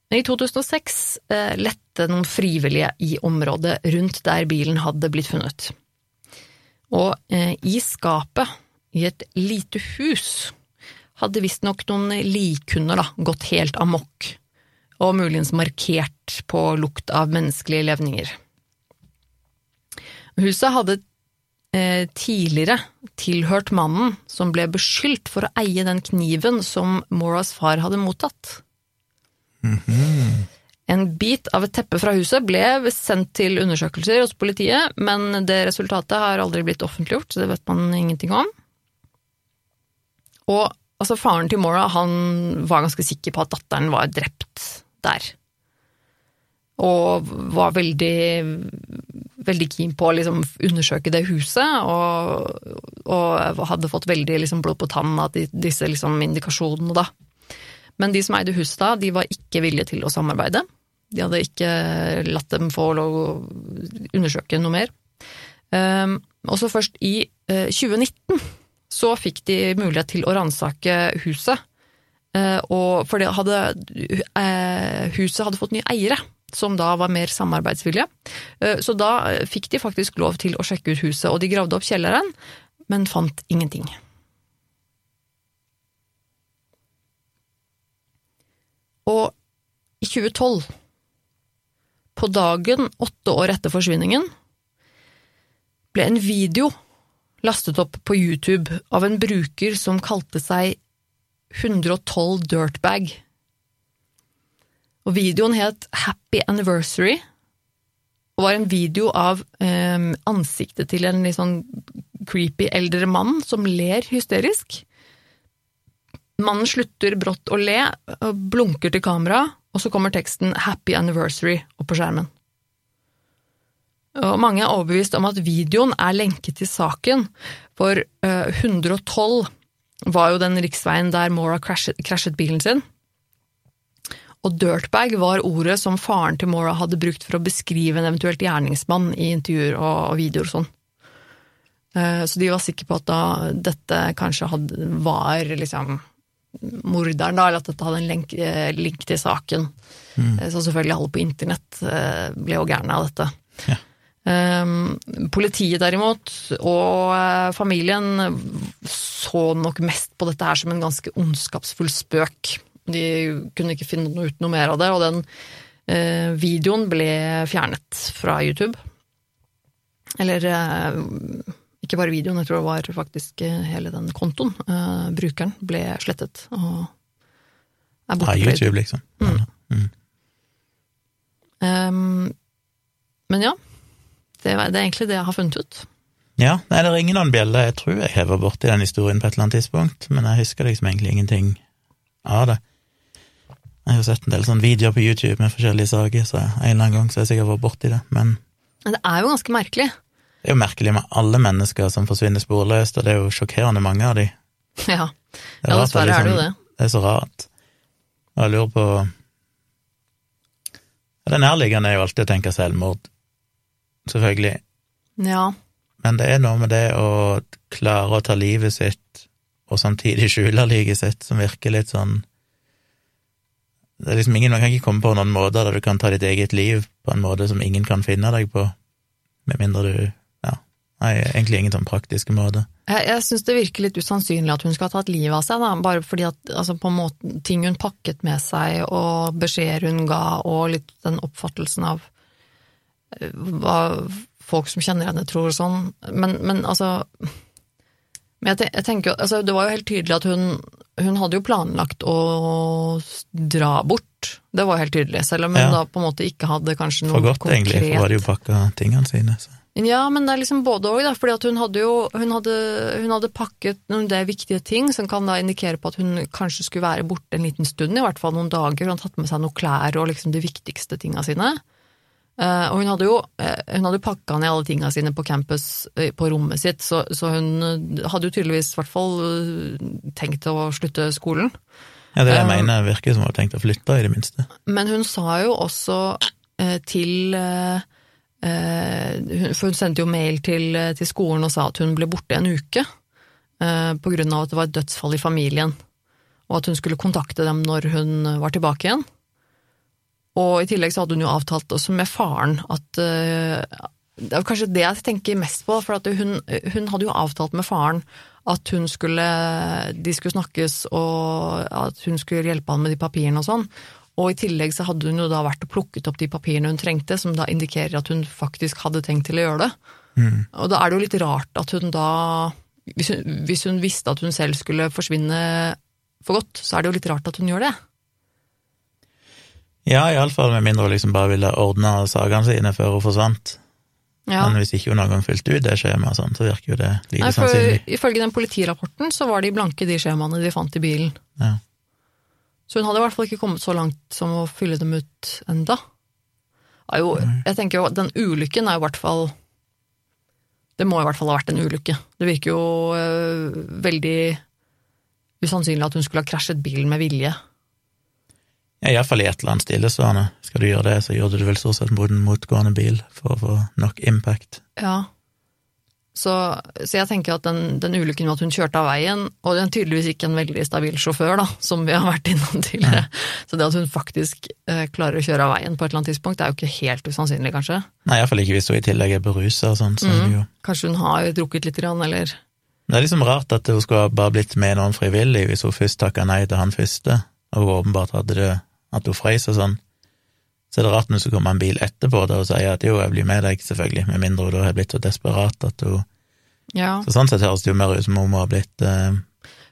[SPEAKER 2] Men i 2006 eh, lette noen frivillige i området rundt der bilen hadde blitt funnet. Og eh, i skapet, i et lite hus, hadde visstnok noen likhunder gått helt amok, og muligens markert på lukt av menneskelige levninger. Huset hadde Eh, tidligere tilhørt mannen som ble beskyldt for å eie den kniven som Moras far hadde mottatt. Mm -hmm. En bit av et teppe fra huset ble sendt til undersøkelser hos politiet, men det resultatet har aldri blitt offentliggjort, så det vet man ingenting om. Og altså, faren til Mora han var ganske sikker på at datteren var drept der. Og var veldig, veldig keen på å liksom undersøke det huset, og, og hadde fått veldig liksom blod på tann av disse liksom indikasjonene, da. Men de som eide huset da, de var ikke villige til å samarbeide. De hadde ikke latt dem få lov å undersøke noe mer. Um, og så først i uh, 2019 så fikk de mulighet til å ransake huset. Uh, og for hadde, uh, huset hadde fått nye eiere, som da var mer samarbeidsvillige. Uh, så da fikk de faktisk lov til å sjekke ut huset, og de gravde opp kjelleren, men fant ingenting. Og i 2012, på dagen åtte år etter forsvinningen, ble en video lastet opp på YouTube av en bruker som kalte seg 112 Dirtbag. Og videoen het Happy Anniversary, og var en video av eh, ansiktet til en litt sånn creepy eldre mann som ler hysterisk. Mannen slutter brått å le, og blunker til kamera, og så kommer teksten Happy Anniversary opp på skjermen. Og mange er overbevist om at videoen er lenket til saken, for eh, 112 var jo den riksveien der Mora krasjet, krasjet bilen sin. Og dirtbag var ordet som faren til Mora hadde brukt for å beskrive en eventuelt gjerningsmann i intervjuer og, videoer og sånn. Uh, så de var sikre på at da dette kanskje hadde, var liksom morderen, da, eller at dette hadde en link, eh, link til saken. Mm. Så selvfølgelig alle på internett eh, ble jo gærne av dette. Ja. Politiet derimot, og familien, så nok mest på dette her som en ganske ondskapsfull spøk. De kunne ikke finne ut noe mer av det, og den eh, videoen ble fjernet fra YouTube. Eller eh, ikke bare videoen, jeg tror det var faktisk eh, hele den kontoen. eh, brukeren ble slettet og
[SPEAKER 1] er borte. Ja, YouTube, liksom. Mm. Mm.
[SPEAKER 2] Um, men ja, det, det, er egentlig det jeg har funnet ut.
[SPEAKER 1] Ja, nei, det ringer noen bjeller. Jeg tror jeg hever borti den historien på et eller annet tidspunkt, men jeg husker liksom egentlig ingenting av det. Jeg har sett en del sånne videoer på YouTube med forskjellige saker, så en eller annen gang så har jeg sikkert vært borti det, men
[SPEAKER 2] Det er jo ganske merkelig.
[SPEAKER 1] Det er jo merkelig med alle mennesker som forsvinner sporløst, og det er jo sjokkerende mange av de.
[SPEAKER 2] Ja, ja dessverre er, liksom, er det jo det.
[SPEAKER 1] Det er så rart. Og jeg lurer på Det nærliggende er jo alltid å tenke selvmord, selvfølgelig.
[SPEAKER 2] Ja.
[SPEAKER 1] Men det er noe med det å klare å ta livet sitt, og samtidig skjule liket sitt, som virker litt sånn det er liksom ingen, Man kan ikke komme på noen måter der du kan ta ditt eget liv på en måte som ingen kan finne deg på, med mindre du Nei, egentlig ingen sånn praktiske måte.
[SPEAKER 2] Jeg, jeg syns det virker litt usannsynlig at hun skal ha tatt livet av seg, da, bare fordi at altså, på en måte, ting hun pakket med seg, og beskjeder hun ga, og litt den oppfattelsen av eh, hva folk som kjenner henne, tror og sånn. Men, men altså men jeg, tenker, altså, Det var jo helt tydelig at hun, hun hadde jo planlagt å dra bort. Det var helt tydelig, selv om hun ja. da på en måte ikke hadde kanskje noe
[SPEAKER 1] konkret For godt, egentlig, for hun hadde jo pakka tingene sine. Så.
[SPEAKER 2] Ja, men det er liksom både òg, da. Fordi at hun hadde jo hun hadde, hun hadde pakket noen det viktige ting som kan da indikere på at hun kanskje skulle være borte en liten stund, i hvert fall noen dager. Hun hadde tatt med seg noen klær og liksom de viktigste tinga sine. Uh, og hun hadde jo uh, hun hadde pakka ned alle tinga sine på campus uh, på rommet sitt, så, så hun hadde jo tydeligvis i hvert fall tenkt å slutte skolen.
[SPEAKER 1] Ja, det er det jeg mener virker som hun har tenkt å flytte, i det minste.
[SPEAKER 2] Men hun sa jo også til Eh, for hun sendte jo mail til, til, skolen og sa at hun ble borte en uke eh, på grunn av at det var et dødsfall i familien, og at hun skulle kontakte dem når hun var tilbake igjen. Og i tillegg så hadde hun jo avtalt også med faren at eh, Det er kanskje det jeg tenker mest på, for hun, hun, hadde jo avtalt med faren at hun skulle, de skulle snakkes, og at hun skulle hjelpe han med de papirene og sånn. Og i tillegg så hadde hun jo da vært og plukket opp de papirene hun trengte, som da indikerer at hun faktisk hadde tenkt til å gjøre det. Mm. Og da er det jo litt rart at hun da hvis hun, hvis hun, visste at hun selv skulle forsvinne for godt, så er det jo litt rart at hun gjør det.
[SPEAKER 1] Ja, iallfall med mindre hun liksom bare ville ordne sakene sine før hun forsvant.
[SPEAKER 2] Ja.
[SPEAKER 1] Men hvis ikke hun noen gang fylte ut det skjemaet, sånn, så virker jo det like
[SPEAKER 2] Nei, for
[SPEAKER 1] sannsynlig.
[SPEAKER 2] ifølge den politirapporten så var de blanke, de skjemaene de fant i bilen.
[SPEAKER 1] Ja.
[SPEAKER 2] Så hun hadde i hvert fall ikke kommet så langt som å fylle dem ut enda. Jo, jeg tenker jo, Den ulykken er i hvert fall Det må i hvert fall ha vært en ulykke. Det virker jo øh, veldig usannsynlig at hun skulle ha krasjet bilen med vilje.
[SPEAKER 1] Ja, iallfall i et eller annet stillestående. Skal du gjøre det, så gjør du det vel stort sett mot en motgående bil for å få nok impact.
[SPEAKER 2] Ja. Så, så jeg tenker at den, den ulykken med at hun kjørte av veien, og den er tydeligvis ikke en veldig stabil sjåfør, da, som vi har vært innom tidligere, så det at hun faktisk eh, klarer å kjøre av veien på et eller annet tidspunkt, det er jo ikke helt usannsynlig, kanskje.
[SPEAKER 1] Nei, iallfall ikke hvis hun i tillegg er berusa og sånn, så mm. jo
[SPEAKER 2] Kanskje hun har drukket litt, eller
[SPEAKER 1] Det er liksom rart at hun skulle bare blitt med noen frivillig hvis hun først takka nei til han første, og hun åpenbart hadde det at hun freiser og sånn. Så er det rart når det skal komme en bil etterpå da og sier at jo, jeg blir med deg, selvfølgelig, med mindre hun da har blitt så desperat at hun
[SPEAKER 2] Ja,
[SPEAKER 1] Så sånn sett høres det jo mer ut som om hun har blitt eh,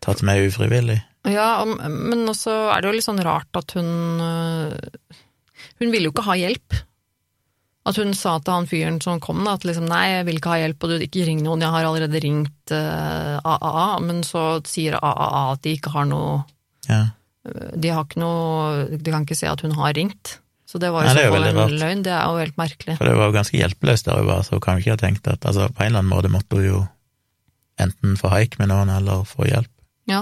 [SPEAKER 1] tatt med ufrivillig.
[SPEAKER 2] ja men også er det jo litt sånn rart at hun øh, Hun ville jo ikke ha hjelp. At hun sa til han fyren som kom, da, at liksom nei, jeg vil ikke ha hjelp, og du ikke ring noen, jeg har allerede ringt uh, AAA, men så sier AAA at de ikke har noe
[SPEAKER 1] Ja.
[SPEAKER 2] De har ikke noe De kan ikke se at hun har ringt. Så det var
[SPEAKER 1] Nei, det er
[SPEAKER 2] så
[SPEAKER 1] jo
[SPEAKER 2] en
[SPEAKER 1] rart.
[SPEAKER 2] løgn. Det er jo helt merkelig.
[SPEAKER 1] For det var jo ganske hjelpeløst der hun var, så hun kan jo ikke ha tenkt at altså, på en eller annen måte måtte hun jo enten få haik med noen eller få hjelp.
[SPEAKER 2] Ja.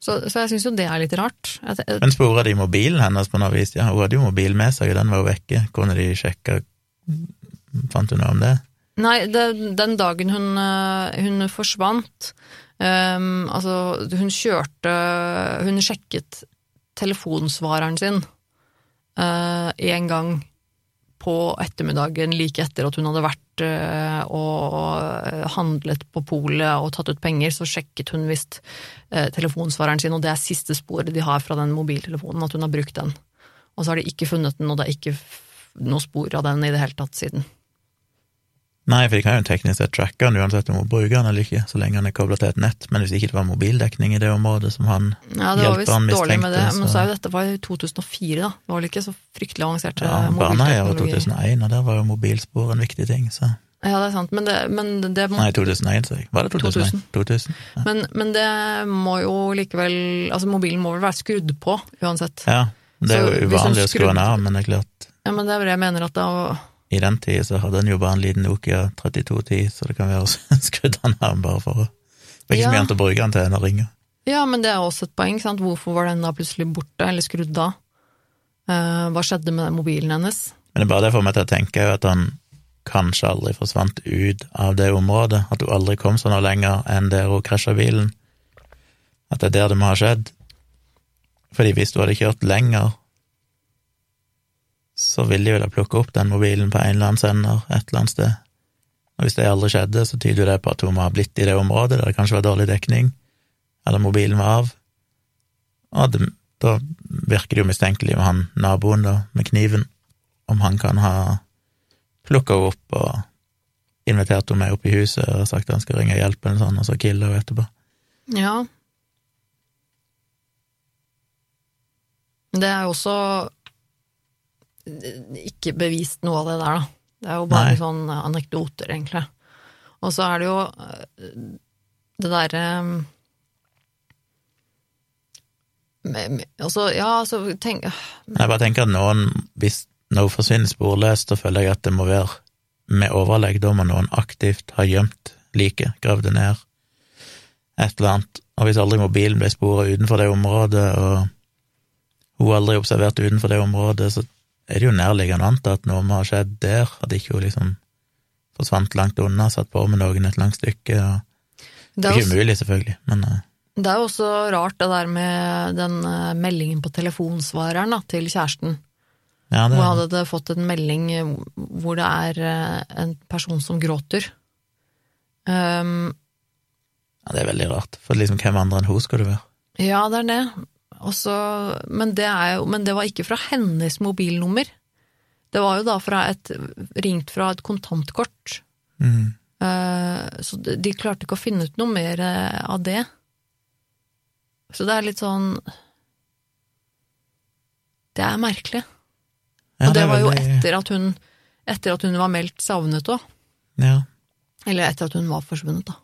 [SPEAKER 2] Så, så jeg syns jo det er litt rart. Jeg, jeg,
[SPEAKER 1] Men spora de mobilen hennes på noe vis? Ja, hun hadde jo mobil med seg, og den var jo vekke. Kunne de sjekke Fant du noe om det?
[SPEAKER 2] nei, det, den dagen hun, øh, hun forsvant øhm, Altså, hun kjørte Hun sjekket telefonsvareren sin én en gang på ettermiddagen like etter at hun hadde vært uh, og handlet på polet og tatt ut penger, så sjekket hun visst uh, telefonsvareren sin, og det er siste sporet de har fra den mobiltelefonen, at hun har brukt den. Og så har de ikke funnet den, og det er ikke noe spor av den i det hele tatt siden.
[SPEAKER 1] Nei, for de kan jo teknisk sett tracke han uansett om hun bruker han eller ikke, så lenge han er kobla til et nett, men hvis ikke det var mobildekning i det området som han
[SPEAKER 2] Ja, det var visst dårlig med det,
[SPEAKER 1] så...
[SPEAKER 2] men
[SPEAKER 1] så-
[SPEAKER 2] er jo dette var i 2004, da. Det var vel ikke så fryktelig avansert
[SPEAKER 1] ja,
[SPEAKER 2] eh,
[SPEAKER 1] Baneheia var
[SPEAKER 2] mobilteknologi.
[SPEAKER 1] 2001, og der var jo mobilspor en viktig ting, så
[SPEAKER 2] Ja, det er sant, men det, men det må
[SPEAKER 1] Nei, 2001, sa jeg. Var det 2001? 2000. Ja.
[SPEAKER 2] men, men det må jo likevel Altså, mobilen må vel være skrudd på, uansett.
[SPEAKER 1] ja. Det er jo uvanlig å skru den av, men det er klart
[SPEAKER 2] Ja, men det er vel jeg mener at da
[SPEAKER 1] I den tida så hadde en jo bare en liten Nokia 3210, så det kan være å skru den av bare for å Det er ikke så mye annet å bruke den til enn å ringe.
[SPEAKER 2] Ja, men det er også et poeng, sant. Hvorfor var den da plutselig borte, eller skrudd av? Eh, hva skjedde med mobilen hennes?
[SPEAKER 1] Men det er bare det for meg til å tenke at han kanskje aldri forsvant ut av det området, at hun aldri kom så noe lenger enn der hun krasja bilen. At det er der det må ha skjedd. Fordi hvis du hadde kjørt lenger, så ville de vel ha plukka opp den mobilen på en eller annen sender et eller annet sted. Og hvis det aldri skjedde, så tyder det på at hun må ha blitt i det området der det kanskje var dårlig dekning, eller mobilen var av. Og det, da virker det jo mistenkelig med han naboen, da, med kniven, om han kan ha plukka henne opp og invitert henne med opp i huset og sagt at han skal ringe hjelp eller sånn, og så kille henne etterpå.
[SPEAKER 2] Ja. Det er jo også ikke bevist noe av det der, da. Det er jo bare
[SPEAKER 1] Nei.
[SPEAKER 2] sånn anekdoter, egentlig. Og så er det jo eh, det derre Altså, ja, altså, tenk
[SPEAKER 1] Men jeg bare tenker at noen, hvis noe forsvinner sporløst, så føler jeg at det må være med overlegg, da må noen aktivt ha gjemt liket, gravd det ned, et eller annet. Og hvis aldri mobilen ble sporet utenfor det området, og hun aldri observert utenfor det området, så er det jo nærliggende å anta at noe må ha skjedd der, at ikke hun liksom forsvant langt unna, satt på med noen et langt stykke. Og...
[SPEAKER 2] Det er jo
[SPEAKER 1] ikke umulig, selvfølgelig, men eh,
[SPEAKER 2] Det er jo også rart det der med den eh, meldingen på telefonsvareren da, til kjæresten.
[SPEAKER 1] ja, det er
[SPEAKER 2] hadde det fått en melding eh, hvor det er en person som gråter. Um,
[SPEAKER 1] Ja, det er veldig rart, for liksom hvem andre enn hun skal det være?
[SPEAKER 2] ja, det er det. Også, men, det jo, men det var ikke fra hennes mobilnummer. Det var jo da fra et, ringt fra et kontantkort.
[SPEAKER 1] Mm.
[SPEAKER 2] Eh, så de, de klarte ikke å finne ut noe mer eh, av det. Så det er litt sånn Det er merkelig.
[SPEAKER 1] Ja,
[SPEAKER 2] Og det
[SPEAKER 1] det
[SPEAKER 2] var jo
[SPEAKER 1] veldig-
[SPEAKER 2] etter at hun, etter at hun var meldt savnet òg.
[SPEAKER 1] Ja.
[SPEAKER 2] Eller etter at hun var forsvunnet, da.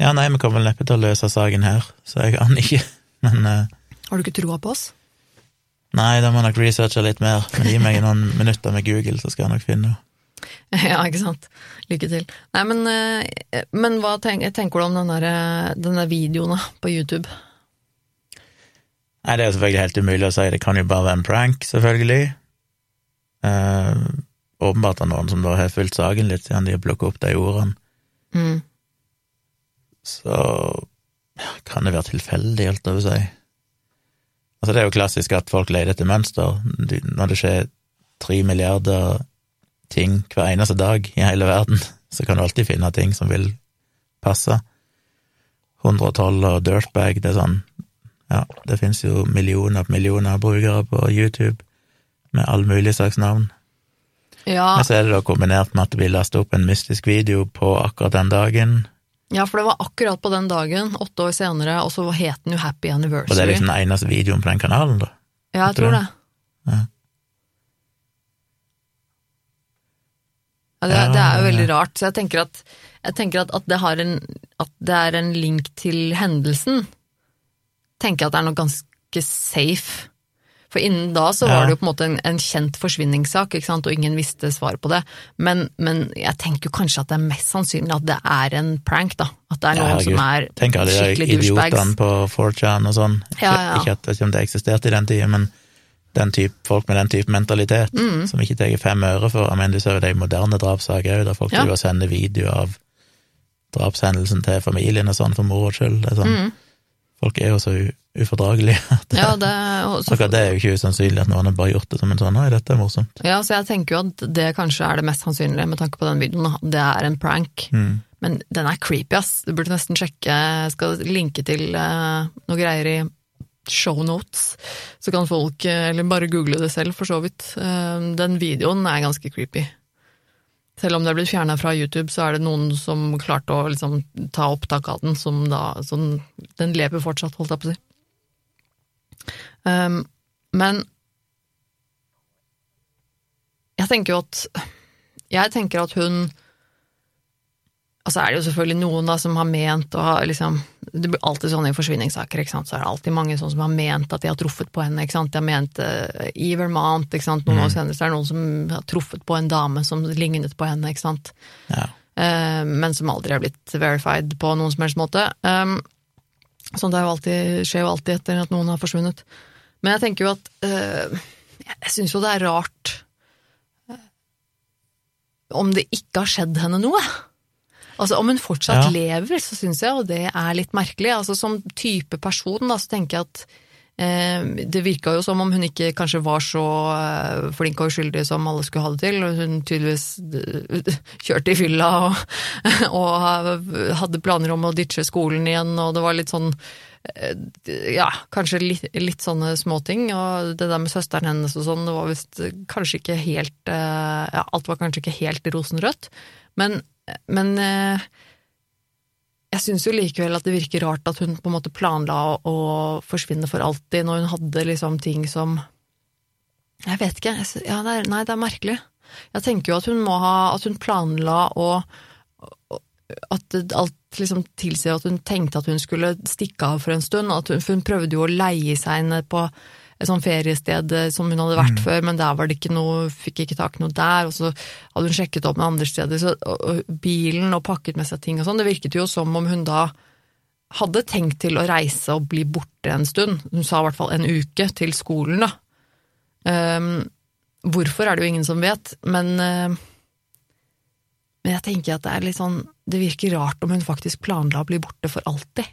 [SPEAKER 1] Ja, nei, vi kommer vel neppe til å løse saken her, så jeg aner ikke. [laughs] Men uh,
[SPEAKER 2] Har du ikke troa på oss?
[SPEAKER 1] nei, da må jeg nok researche litt mer. Men gi meg noen [laughs] minutter med Google, så skal jeg nok finne henne. [laughs]
[SPEAKER 2] Ja, ikke sant. Lykke til. Nei, men, eh, men hva tenker, tenker du om den der, eh, den der videoen på YouTube?
[SPEAKER 1] Nei, det er selvfølgelig helt umulig å si, det kan jo bare være en prank, selvfølgelig. Eh, åpenbart av noen som da har fulgt saken litt, siden de har plukket opp de ordene.
[SPEAKER 2] Mm.
[SPEAKER 1] Så ja, kan det være tilfeldig, alt over seg. si. Altså, det er jo klassisk at folk leter etter mønster. Når det skjer tre milliarder ting hver eneste dag i hele verden, så kan du alltid finne ting som vil passe. 112 og dirtbag, det er sånn Ja, det finnes jo millioner på millioner av brukere på YouTube med all mulig slags navn.
[SPEAKER 2] Ja,
[SPEAKER 1] Men så er det da kombinert med at det blir lastet opp en mystisk video på akkurat den dagen,
[SPEAKER 2] ja, for det var akkurat på den dagen, åtte år senere, og så het den jo Happy Anniversary.
[SPEAKER 1] og det er liksom den eneste videoen på den kanalen, da.
[SPEAKER 2] Ja, jeg
[SPEAKER 1] Tror
[SPEAKER 2] det.
[SPEAKER 1] Ja.
[SPEAKER 2] Ja, det, det er jo veldig rart. Så jeg tenker at, jeg tenker at, at, det har en, at det er en link til hendelsen. Tenker jeg at det er noe ganske safe. For innen da så var det jo på en måte en, en kjent forsvinningssak, ikke sant, og ingen visste svar på det. Men, men jeg tenker jo kanskje at det er mest sannsynlig at det er en prank, da. At det er noen
[SPEAKER 1] ja,
[SPEAKER 2] som er
[SPEAKER 1] Tenk alle de idiotene på 4chan og sånn.
[SPEAKER 2] Ja, ja.
[SPEAKER 1] ikke at ikke det eksisterte i den tida, men den type, folk med den type mentalitet,
[SPEAKER 2] Mm.
[SPEAKER 1] som ikke tar fem øre for Jeg mener, du ser jo de moderne drapssaker òg, der folk
[SPEAKER 2] Ja.
[SPEAKER 1] driver og sender video av drapshendelsen til familien og sånn for moro skyld. Det er sånn,
[SPEAKER 2] Mm.
[SPEAKER 1] Folk er jo så u ufordragelige [laughs] at det,
[SPEAKER 2] Ja, det, også,
[SPEAKER 1] akkurat det er jo ikke usannsynlig at noen har bare gjort det som en sånn 'oi, dette er morsomt'.
[SPEAKER 2] ja, så jeg tenker jo at det kanskje er det mest sannsynlige med tanke på den videoen. Det er en prank.
[SPEAKER 1] Mm.
[SPEAKER 2] Men den er creepy, ass. Du burde nesten sjekke Jeg skal linke til uh, noe greier i shownotes, så kan folk eh, Eller bare google det selv, for så vidt. Uh, den videoen er ganske creepy. Selv om det er blitt fjerna fra YouTube, så er det noen som klarte å liksom ta opptak av den, som da som, Den lever fortsatt, holdt jeg på å si. Um, men jeg tenker jo at Jeg tenker at hun Altså er det jo selvfølgelig noen da som har ment og har liksom Det blir alltid sånn i forsvinningssaker, ikke sant, så er det alltid mange sånne som har ment at de har truffet på henne, ikke sant, de har ment uh, i Vermont, ikke sant, noen år senere så er det noen som har truffet på en dame som lignet på henne, ikke sant,
[SPEAKER 1] Ja.
[SPEAKER 2] Uh, men som aldri har blitt verified på noen som helst måte. Um, sånt er jo alltid, skjer jo alltid etter at noen har forsvunnet. Men jeg tenker jo at øh, Jeg syns jo det er rart eh, om det ikke har skjedd henne noe. Altså Om hun fortsatt
[SPEAKER 1] Ja.
[SPEAKER 2] lever, så syns jeg jo det er litt merkelig. Altså Som type person da, så tenker jeg at det virka jo som om hun ikke kanskje var så eh, flink og uskyldig som alle skulle ha det til. Hun tydeligvis eh, [laughs] kjørte i fylla og, [laughs] og hadde planer om å ditche skolen igjen, og det var litt sånn eh, ja, kanskje litt, litt sånne småting, og det der med søsteren hennes og sånn, det var visst kanskje ikke helt eh, Ja, alt var kanskje ikke helt rosenrødt, men, men eh, jeg syns jo likevel at det virker rart at hun på en måte planla å, forsvinne for alltid, når hun hadde liksom ting som Jeg vet ikke. Ja, det er, nei, det er merkelig. Jeg tenker jo at hun må ha At hun planla å- At alt liksom tilsier at hun tenkte at hun skulle stikke av for en stund. At hun, for hun prøvde jo å leie seg inn på et sånt feriested eh, som hun hadde vært før, men der var det ikke noe, fikk ikke tak i noe der. Og så hadde hun sjekket opp med andre steder, så, og, og bilen og pakket med seg ting og sånn. Det virket jo som om hun da hadde tenkt til å reise og bli borte en stund. Hun sa i hvert fall en uke til skolen, da. Um, hvorfor er det jo ingen som vet, men uh, Men jeg tenker at det er litt sånn Det virker rart om hun faktisk planla å bli borte for alltid.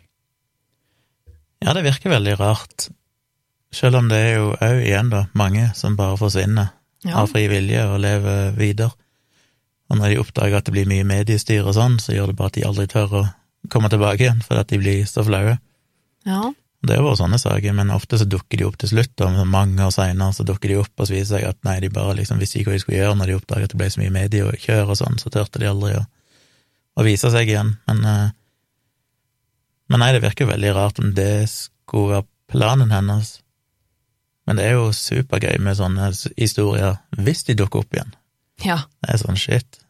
[SPEAKER 1] Ja, det virker veldig rart. Selv om det er jo òg, igjen da, mange som bare forsvinner
[SPEAKER 2] Ja.
[SPEAKER 1] av fri vilje og lever videre. Og når de oppdager at det blir mye mediestyr og sånn, så gjør det bare at de aldri tør å komme tilbake igjen, fordi at de blir så flaue.
[SPEAKER 2] ja.
[SPEAKER 1] Det har jo sånne saker, men ofte så dukker de opp til slutt, og mange år seinere så dukker de opp, og så viser seg at nei, de bare liksom visste ikke hva de skulle gjøre når de oppdaget at det ble så mye mediekjør og sånn, så turte de aldri å, å vise seg igjen. Men, eh, men nei, det virker veldig rart om det skulle være planen hennes. Men det er jo supergøy med sånne historier hvis de dukker opp igjen.
[SPEAKER 2] Ja.
[SPEAKER 1] Det er sånn shit.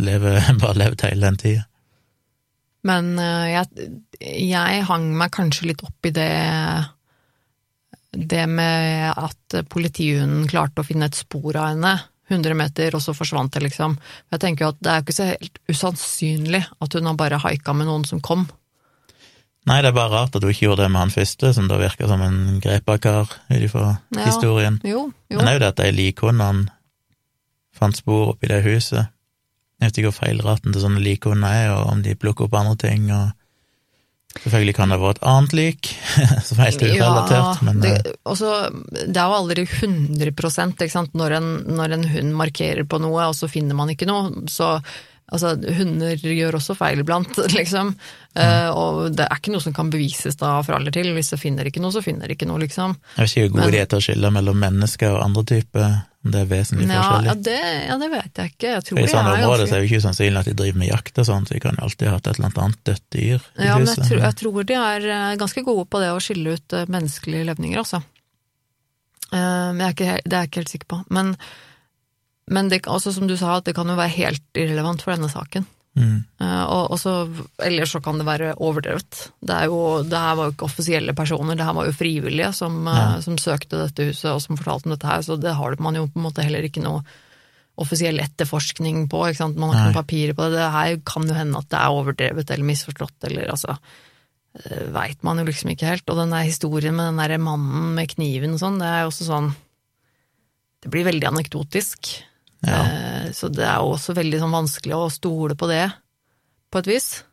[SPEAKER 1] Leve, [laughs] bare levd hele den tida.
[SPEAKER 2] Men eh, jeg, jeg hang meg kanskje litt opp i det det med at politihunden klarte å finne et spor av henne 100 meter, og så forsvant det, liksom. Jeg tenker jo at det er jo ikke så helt usannsynlig at hun har bare haika med noen som kom.
[SPEAKER 1] Nei, det er bare rart at hun ikke gjorde det med han første, som da virka som en grepakar ut ifra
[SPEAKER 2] Ja.
[SPEAKER 1] historien.
[SPEAKER 2] Jo, jo.
[SPEAKER 1] Men det er jo det at de likhundene fant spor oppi det huset. Jeg vet ikke hvor feilraten til sånne likhunder er, og om de plukker opp andre ting, og selvfølgelig kan det være et annet lik, [laughs] som er helt urelatert, men
[SPEAKER 2] det,
[SPEAKER 1] eh,
[SPEAKER 2] også, det er jo aldri 100 ikke sant? Når en, når en hund markerer på noe, og så finner man ikke noe. Så altså, hunder gjør også feil iblant, [laughs] liksom. Eh, og det er ikke noe som kan bevises da for aller til. Hvis det finner ikke noe, så finner det ikke noe, liksom.
[SPEAKER 1] jeg vet ikke
[SPEAKER 2] men-
[SPEAKER 1] er til å skille mellom mennesker og andre typer, det er vesentlig
[SPEAKER 2] Ja,
[SPEAKER 1] forskjellig.
[SPEAKER 2] ja, det, ja, det vet jeg ikke. Jeg tror
[SPEAKER 1] I sånne
[SPEAKER 2] er
[SPEAKER 1] områder
[SPEAKER 2] ganske
[SPEAKER 1] er det ikke usannsynlig at de driver med jakt og sånn, så de kan jo alltid ha hatt et eller annet dødt dyr i
[SPEAKER 2] Ja, men jeg tror, jeg tror de er eh, ganske gode på det å skille ut eh, menneskelige levninger, altså. Uh, jeg er ikke, det er jeg ikke helt sikker på. Men, men det, også som du sa, at det kan jo være helt irrelevant for denne saken.
[SPEAKER 1] Mm.
[SPEAKER 2] Eh, Og, og så, ellers så kan det være overdrevet. Det, er jo, det her var jo ikke offisielle personer, det her var jo frivillige som, eh,
[SPEAKER 1] Ja.
[SPEAKER 2] som søkte dette huset og som fortalte om dette her, så det har man jo på en måte heller ikke noe offisiell etterforskning på, ikke sant? man har ikke noen papirer på det. Det her kan jo hende at det er overdrevet eller misforstått, eller altså Veit man jo liksom ikke helt. Og den der historien med den der mannen med kniven og sånn, det er jo også sånn Det blir veldig anekdotisk.
[SPEAKER 1] Ja.
[SPEAKER 2] Eh, Så det er også veldig sånn vanskelig å stole på det, på et vis.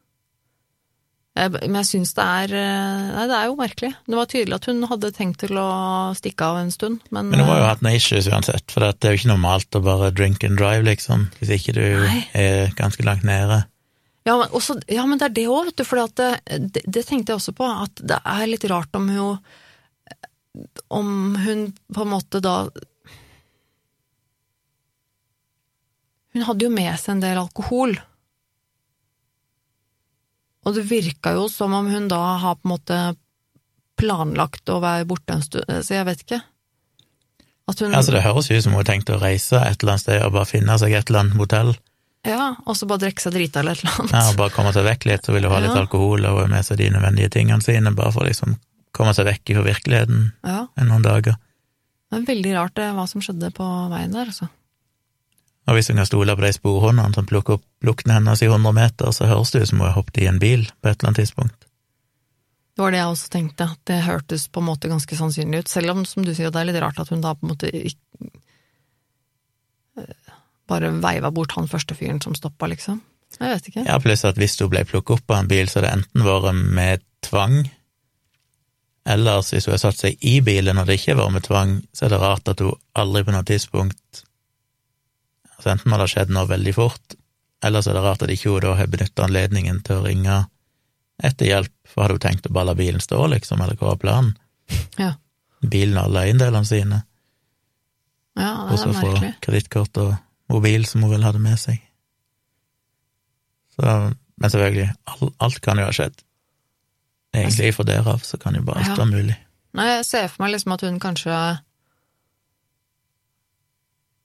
[SPEAKER 2] Jeg- Men jeg syns det er eh, Nei, det er jo merkelig. Det var tydelig at hun hadde tenkt til å stikke av en stund, men
[SPEAKER 1] Men hun har jo
[SPEAKER 2] eh,
[SPEAKER 1] hatt noen issues uansett, for det er jo ikke normalt å bare drink and drive, liksom, hvis ikke du
[SPEAKER 2] Nei.
[SPEAKER 1] er ganske langt nede.
[SPEAKER 2] ja, men også, ja, men det er det òg, vet du. For det, det, det tenkte jeg også på, at det er litt rart om hun Om hun på en måte da Hun hadde jo med seg en del alkohol. Og det virka jo som om hun da har på en måte planlagt å være borte en stund, så jeg vet ikke. At hun
[SPEAKER 1] Altså, det høres ut som hun har tenkt å reise et eller annet sted og bare finne seg et eller annet motell,
[SPEAKER 2] Ja, og så bare drikke seg drita eller et eller annet.
[SPEAKER 1] ja, og bare komme seg vekk litt, så vil hun ha litt alkohol og med seg de nødvendige tingene sine, bare for å liksom komme seg vekk fra virkeligheten
[SPEAKER 2] Ja,
[SPEAKER 1] en noen dager.
[SPEAKER 2] det er veldig rart det, hva som skjedde på veien der, altså.
[SPEAKER 1] Og hvis hun kan stole på de sporhundene som plukker opp luktene hennes i 100 meter, så høres det ut som hun har hoppet i en bil på et eller annet tidspunkt.
[SPEAKER 2] Det var det jeg også tenkte, at det hørtes på en måte ganske sannsynlig ut, selv om, som du sier, det er litt rart at hun da på en måte ikke bare veiva bort han første fyren som stoppa, liksom. Jeg vet ikke.
[SPEAKER 1] Ja, pluss at hvis hun ble plukket opp av en bil, så hadde det enten vært med tvang, eller hvis hun har satt seg i bilen og det ikke har vært med tvang, så er det rart at hun aldri på noe tidspunkt Altså enten har det skjedd noe veldig fort, eller så er det rart at ikke hun da har benytta anledningen til å ringe etter hjelp, for hadde hun tenkt å bare la bilen stå, liksom, eller hva var planen? [laughs]
[SPEAKER 2] Ja.
[SPEAKER 1] Bilen og alle eiendelene sine,
[SPEAKER 2] Ja,
[SPEAKER 1] og
[SPEAKER 2] det
[SPEAKER 1] så
[SPEAKER 2] er
[SPEAKER 1] få kredittkort og mobil som hun vel hadde med seg. Så, men selvfølgelig, alt, alt kan jo ha skjedd. Egentlig fra derav så kan jo bare alt
[SPEAKER 2] Ja.
[SPEAKER 1] være mulig.
[SPEAKER 2] Nei, jeg ser for meg liksom at hun kanskje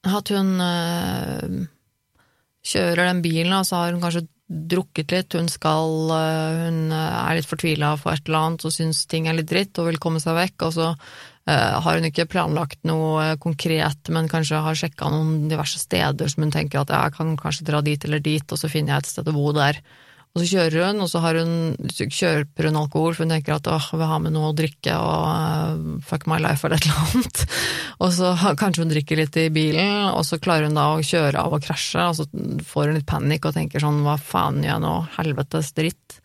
[SPEAKER 2] At hun øh, kjører den bilen, og så har hun kanskje drukket litt, hun skal øh, Hun er litt fortvila for et eller annet og syns ting er litt dritt og vil komme seg vekk, og så øh, har hun ikke planlagt noe konkret, men kanskje har sjekka noen diverse steder som hun tenker at jeg kan kanskje dra dit eller dit, og så finner jeg et sted å bo der. Og så kjører hun, og så hun, kjøper hun alkohol, for hun tenker at åh, jeg vil ha med noe å drikke og uh, fuck my life eller et eller annet. [laughs] Og så kanskje hun drikker litt i bilen, og så klarer hun da å kjøre av og krasje, og så får hun litt panikk og tenker sånn hva faen gjør jeg nå, helvetes dritt.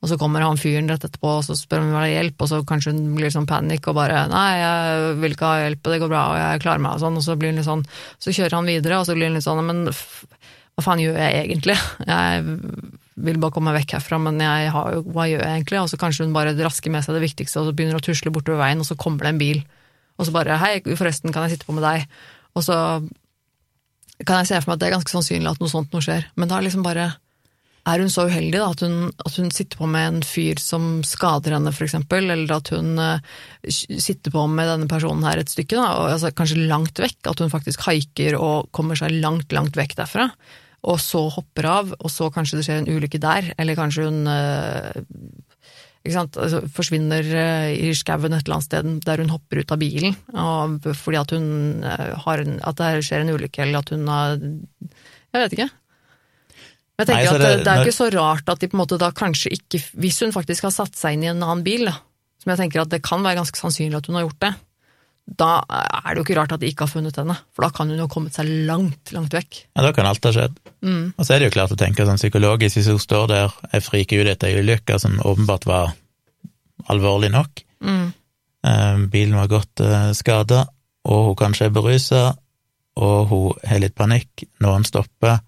[SPEAKER 2] Og så kommer han fyren rett etterpå, og så spør om hun vil ha hjelp, og så kanskje hun blir sånn panikk og bare nei, jeg vil ikke ha hjelp, det går bra, og jeg klarer meg, og sånn, og så blir hun litt sånn, så kjører han videre, og så blir hun litt sånn, men hva faen gjør jeg egentlig? [laughs] Jeg vil bare komme meg vekk herfra, men jeg har jo, hva gjør jeg egentlig? Og så kanskje hun bare rasker med seg det viktigste, og så begynner å tusle bortover veien, og så kommer det en bil, og så bare hei, forresten, kan jeg sitte på med deg? Og så kan jeg se for meg at det er ganske sannsynlig at noe sånt noe skjer, men da liksom bare er hun så uheldig da, at, hun, at hun sitter på med en fyr som skader henne, eksempel, eller at hun uh, sitter på med denne personen her et stykke, da, og, altså, kanskje langt vekk, at hun faktisk haiker og kommer seg langt, langt vekk derfra, og så hopper av, og så kanskje det skjer en ulykke der, eller kanskje hun uh, altså, forsvinner uh, i skauen et eller annet sted der hun hopper ut av bilen fordi at, hun, har en, at det skjer en ulykke, eller at hun har Jeg vet ikke. Men jeg tenker Nei, det, at det er jo ikke så rart at de på en måte da kanskje ikke Hvis hun faktisk har satt seg inn i en annen bil, da, som jeg tenker at det kan være ganske sannsynlig at hun har gjort det, da er det jo ikke rart at de ikke har funnet henne, for da kan hun jo kommet seg langt, langt vekk.
[SPEAKER 1] Ja, da kan alt ha skjedd. Mm. Og så er det jo klart å tenke sånn psykologisk, hvis hun står der, jeg friker ut etter ei ulykke som åpenbart var alvorlig nok, mm. eh, bilen var godt eh, skada, og hun kanskje er berusa, og hun har litt panikk, noen stopper,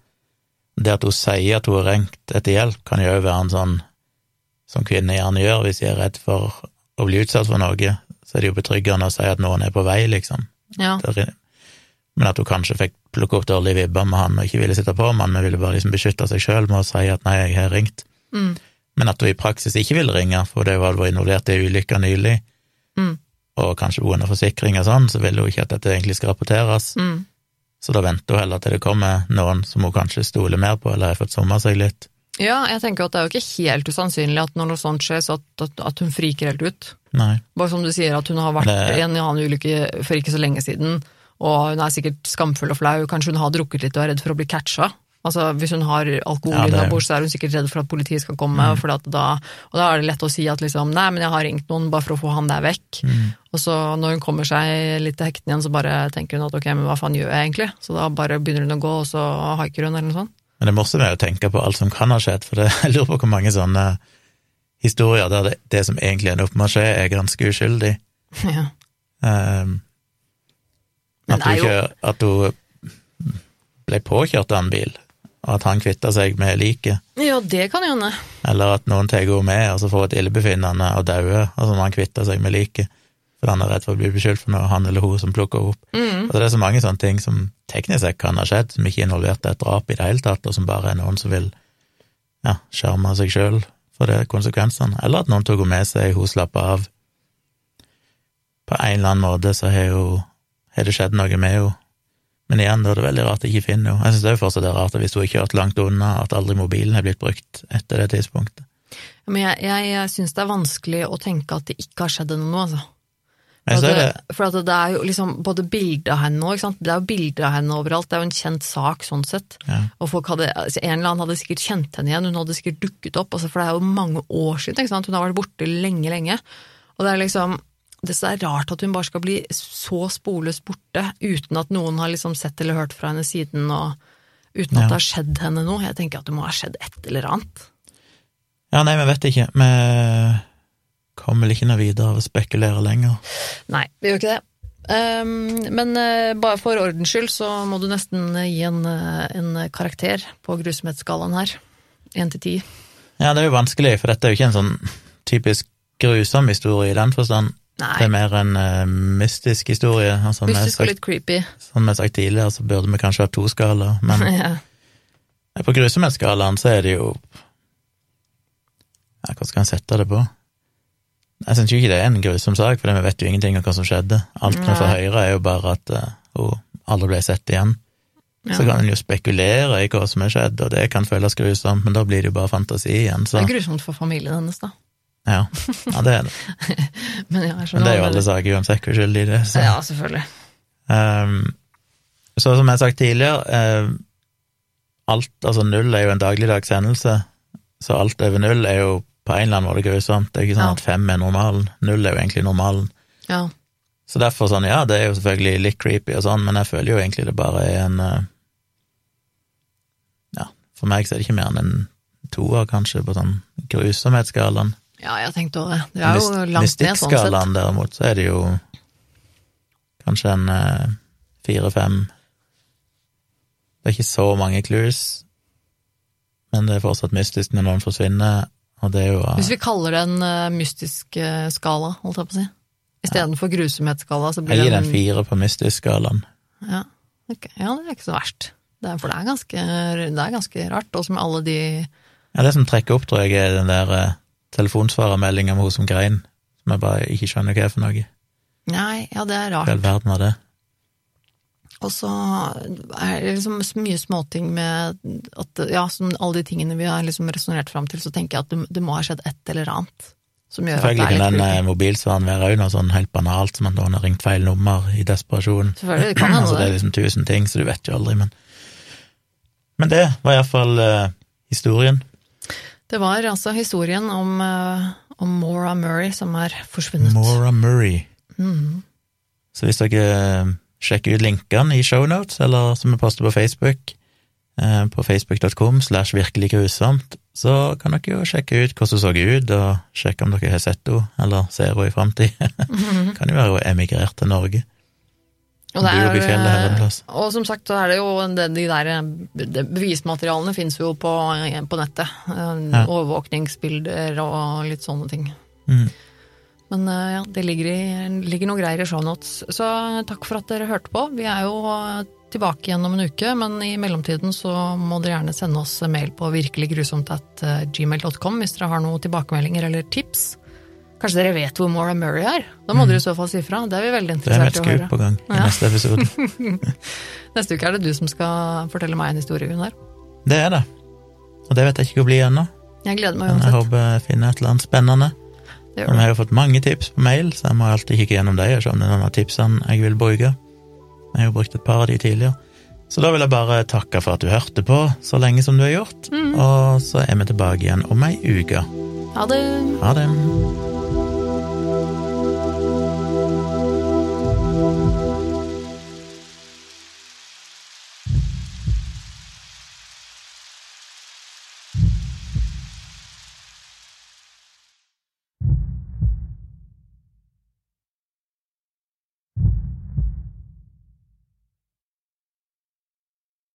[SPEAKER 1] det at hun sier at hun har ringt etter hjelp, kan jo òg være en sånn som kvinner gjerne gjør hvis de er redd for å bli utsatt for noe, så er det jo betryggende å si at noen er på vei, liksom.
[SPEAKER 2] Ja.
[SPEAKER 1] Men at hun kanskje fikk plukke opp dårlige vibber med han og ikke ville sitte på med han, men ville bare liksom beskytte seg sjøl med å si at nei, jeg har ringt.
[SPEAKER 2] Mm.
[SPEAKER 1] Men at hun i praksis ikke ville ringe, for det var involvert i ei ulykke nylig,
[SPEAKER 2] mm.
[SPEAKER 1] og kanskje hun under forsikring og sånn, så ville hun ikke at dette egentlig skal rapporteres.
[SPEAKER 2] Mm.
[SPEAKER 1] Så da venter hun heller til det kommer noen som hun kanskje stoler mer på, eller har fått somma seg litt.
[SPEAKER 2] Ja, jeg tenker at det er jo ikke helt usannsynlig at når noe sånt skjer, så at, at, at hun friker helt ut.
[SPEAKER 1] Nei.
[SPEAKER 2] Bare som du sier, at hun har vært det... i en annen ulykke for ikke så lenge siden, og hun er sikkert skamfull og flau, kanskje hun har drukket litt og er redd for å bli catcha. Altså, Hvis hun har alkohol ja, det... innabords, så er hun sikkert redd for at politiet skal komme. Mm. Og, da, og da er det lett å si at liksom, nei, men jeg har ringt noen bare for å få han der vekk.
[SPEAKER 1] Mm.
[SPEAKER 2] Og så når hun kommer seg litt til hektene igjen, så bare tenker hun at ok, men hva faen gjør jeg egentlig? Så da bare begynner hun å gå, og så haiker hun, eller noe sånt.
[SPEAKER 1] Men det morsomme er å tenke på alt som kan ha skjedd, for det, [laughs] jeg lurer på hvor mange sånne historier der det, det som egentlig ender opp med å skje, er ganske uskyldig.
[SPEAKER 2] Ja.
[SPEAKER 1] Um, at, du ikke, at hun ble påkjørt av en bil og at han kvitta seg med liket.
[SPEAKER 2] Ja, det kan jo hende.
[SPEAKER 1] Eller at noen tar henne med, og så får et illebefinnende og dauer, og så må han kvitte seg med liket, fordi han er redd for å bli beskyldt for noe, han eller hun som plukker opp.
[SPEAKER 2] Mm.
[SPEAKER 1] Altså, det er så mange sånne ting som teknisk sett kan ha skjedd, som ikke er involvert i et drap i det hele tatt, og som bare er noen som vil ja, skjerme seg sjøl for det konsekvensene. Eller at noen tok henne med seg, hun slapp av. På en eller annen måte så har, jo, har det skjedd noe med henne men igjen, da er det veldig rart jeg ikke finner henne. Jeg synes det er fortsatt det rart hvis hun har kjørt langt unna, at aldri mobilen er blitt brukt etter det tidspunktet.
[SPEAKER 2] Men jeg, jeg, jeg syns det er vanskelig å tenke at det ikke har skjedd henne noe, altså.
[SPEAKER 1] For,
[SPEAKER 2] at
[SPEAKER 1] det,
[SPEAKER 2] for det er jo liksom både bilde av henne og Det er jo bilder av henne overalt, det er jo en kjent sak sånn sett.
[SPEAKER 1] Ja.
[SPEAKER 2] Og folk hadde, altså En eller annen hadde sikkert kjent henne igjen, hun hadde sikkert dukket opp, altså for det er jo mange år siden, hun har vært borte lenge, lenge. Og det er liksom det er rart at hun bare skal bli så sporløst borte, uten at noen har liksom sett eller hørt fra henne siden, og uten at ja. det har skjedd henne noe. Jeg tenker at det må ha skjedd et eller annet.
[SPEAKER 1] Ja, nei, vi vet ikke. Vi kommer vel ikke noe videre av å spekulere lenger.
[SPEAKER 2] Nei, vi gjør ikke det. Um, men uh, bare for ordens skyld så må du nesten gi en, uh, en karakter på grusomhetsskalaen her. Én til ti.
[SPEAKER 1] Ja, det er jo vanskelig, for dette er jo ikke en sånn typisk grusom historie i den forstand.
[SPEAKER 2] Nei.
[SPEAKER 1] Det er mer en uh, mystisk historie.
[SPEAKER 2] Altså, mystisk og litt creepy.
[SPEAKER 1] Som vi har sagt tidligere, så burde vi kanskje ha to skalaer, men [laughs]
[SPEAKER 2] ja.
[SPEAKER 1] på grusomhetsskalaen så er det jo ja, Hva skal en sette det på? Jeg syns ikke det er en grusom sak, for vi vet jo ingenting om hva som skjedde. Alt vi får høre, er jo bare at uh, hun aldri ble sett igjen. Ja. Så kan en jo spekulere i hva som har skjedd, og det kan føles grusomt, men da blir det jo bare fantasi igjen. Så.
[SPEAKER 2] Det er grusomt for familien hennes, da.
[SPEAKER 1] Ja, ja det er det. [laughs]
[SPEAKER 2] Men, ja,
[SPEAKER 1] Men det er jo alle saker uansett hvor skyldig det er.
[SPEAKER 2] Så. Ja, selvfølgelig.
[SPEAKER 1] Um, så som jeg har sagt tidligere, um, alt, altså null er jo en dagligdags hendelse, så alt over null er jo på en eller annen måte grusomt. Det er ikke sånn ja. at fem er normalen. Null er jo egentlig normalen.
[SPEAKER 2] Ja.
[SPEAKER 1] Så derfor sånn, ja, det er jo selvfølgelig litt creepy og sånn, men jeg føler jo egentlig det bare er en uh, Ja, for meg så er det ikke mer enn en toer, kanskje, på sånn grusomhetsskalaen.
[SPEAKER 2] Ja, jeg tenkte også det. Det er jo langt ned, sånn sett.
[SPEAKER 1] Derimot, så er det jo kanskje en eh, fire-fem Det er ikke så mange clues, men det er fortsatt mystisk når noen forsvinner, og det er jo uh,
[SPEAKER 2] Hvis vi kaller det en uh, mystisk uh, skala, holdt jeg på å si, istedenfor ja. grusomhetsskala, så blir
[SPEAKER 1] det
[SPEAKER 2] Jeg
[SPEAKER 1] gir den fire på mystisk-skalaen.
[SPEAKER 2] Ja, okay. ja, det er ikke så verst. Det er, for det er, ganske, det er ganske rart, også med alle de
[SPEAKER 1] Ja, det som trekker opp, tror jeg, er den der uh, telefonsvarermeldinga med hun som grein, som jeg bare ikke skjønner hva er for noe.
[SPEAKER 2] Nei, ja, det er
[SPEAKER 1] Hva i
[SPEAKER 2] rart.
[SPEAKER 1] all verden var det?
[SPEAKER 2] Og så er det liksom mye småting med at Ja, som alle de tingene vi har liksom resonnert fram til, så tenker jeg at det, det må ha skjedd et eller annet som gjør at det
[SPEAKER 1] Selvfølgelig
[SPEAKER 2] er
[SPEAKER 1] kan den eh, mobilsvaren være òg noe sånn helt banalt, som at noen har ringt feil nummer i desperasjon.
[SPEAKER 2] Selvfølgelig, det kan [clears throat] hende
[SPEAKER 1] altså, det er liksom tusen ting, så du vet jo aldri, men Men det var iallfall uh, historien.
[SPEAKER 2] Det var altså historien om, uh, om Maura Murray som er forsvunnet.
[SPEAKER 1] Maura Murray.
[SPEAKER 2] Mhm.
[SPEAKER 1] Så hvis dere eh, sjekker ut linkene i shownotes, eller som vi poster på Facebook, eh, på facebook.com slash virkelig grusomt, så kan dere jo sjekke ut hvordan hun så ut, og sjekke om dere har sett henne, eller ser henne i framtida. [laughs] kan jo være hun er emigrert til Norge.
[SPEAKER 2] Og,
[SPEAKER 1] fjellet
[SPEAKER 2] er, og som sagt så er det jo det, de der Bevismaterialene fins jo på, på nettet. Eh,
[SPEAKER 1] Ja.
[SPEAKER 2] Overvåkningsbilder og litt sånne ting.
[SPEAKER 1] Mm.
[SPEAKER 2] Men eh, ja, det ligger, i, ligger noe greier i shownotes. Så takk for at dere hørte på. Vi er jo eh, tilbake igjen om en uke, men i mellomtiden så må dere gjerne sende oss mail på virkeliggrusomt.gmail.com hvis dere har noen tilbakemeldinger eller tips. Kanskje dere vet hvor Maura Murray er? Da må dere i så fall si fra. Det er vi veldig
[SPEAKER 1] Mm. Det er et
[SPEAKER 2] interessert i å
[SPEAKER 1] skup på gang i
[SPEAKER 2] Ja.
[SPEAKER 1] neste episode. [laughs]
[SPEAKER 2] Neste uke er det du som skal fortelle meg en historie, Gunnar.
[SPEAKER 1] Det er det. Og det vet jeg ikke hvor blir ennå,
[SPEAKER 2] Jeg gleder meg uansett.
[SPEAKER 1] men jeg håper jeg finner et eller annet spennende. Vi har jo fått mange tips på mail, så jeg må alltid kikke gjennom dem og se om det er noen av tipsene jeg vil bruke. Jeg har jo brukt et par av de tidligere. Så da vil jeg bare takke for at du hørte på så lenge som du har gjort,
[SPEAKER 2] mm.
[SPEAKER 1] og så er vi tilbake igjen om ei uke.
[SPEAKER 2] Ha det.
[SPEAKER 1] Ha det.